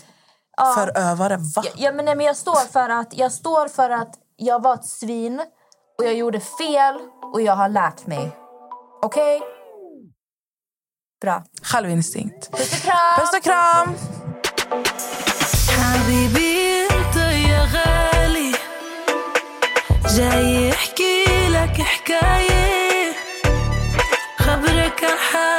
Ja. Förövare, va? Ja, ja, men, nej, men jag, står för att, jag står för att jag var ett svin och jag gjorde fel och jag har lärt mig. Okej? Bra. Självinstinkt. Puss och kram! Puss och kram! حبيبي انت يا غالي جاي يحكي لك حكاية خبرك عن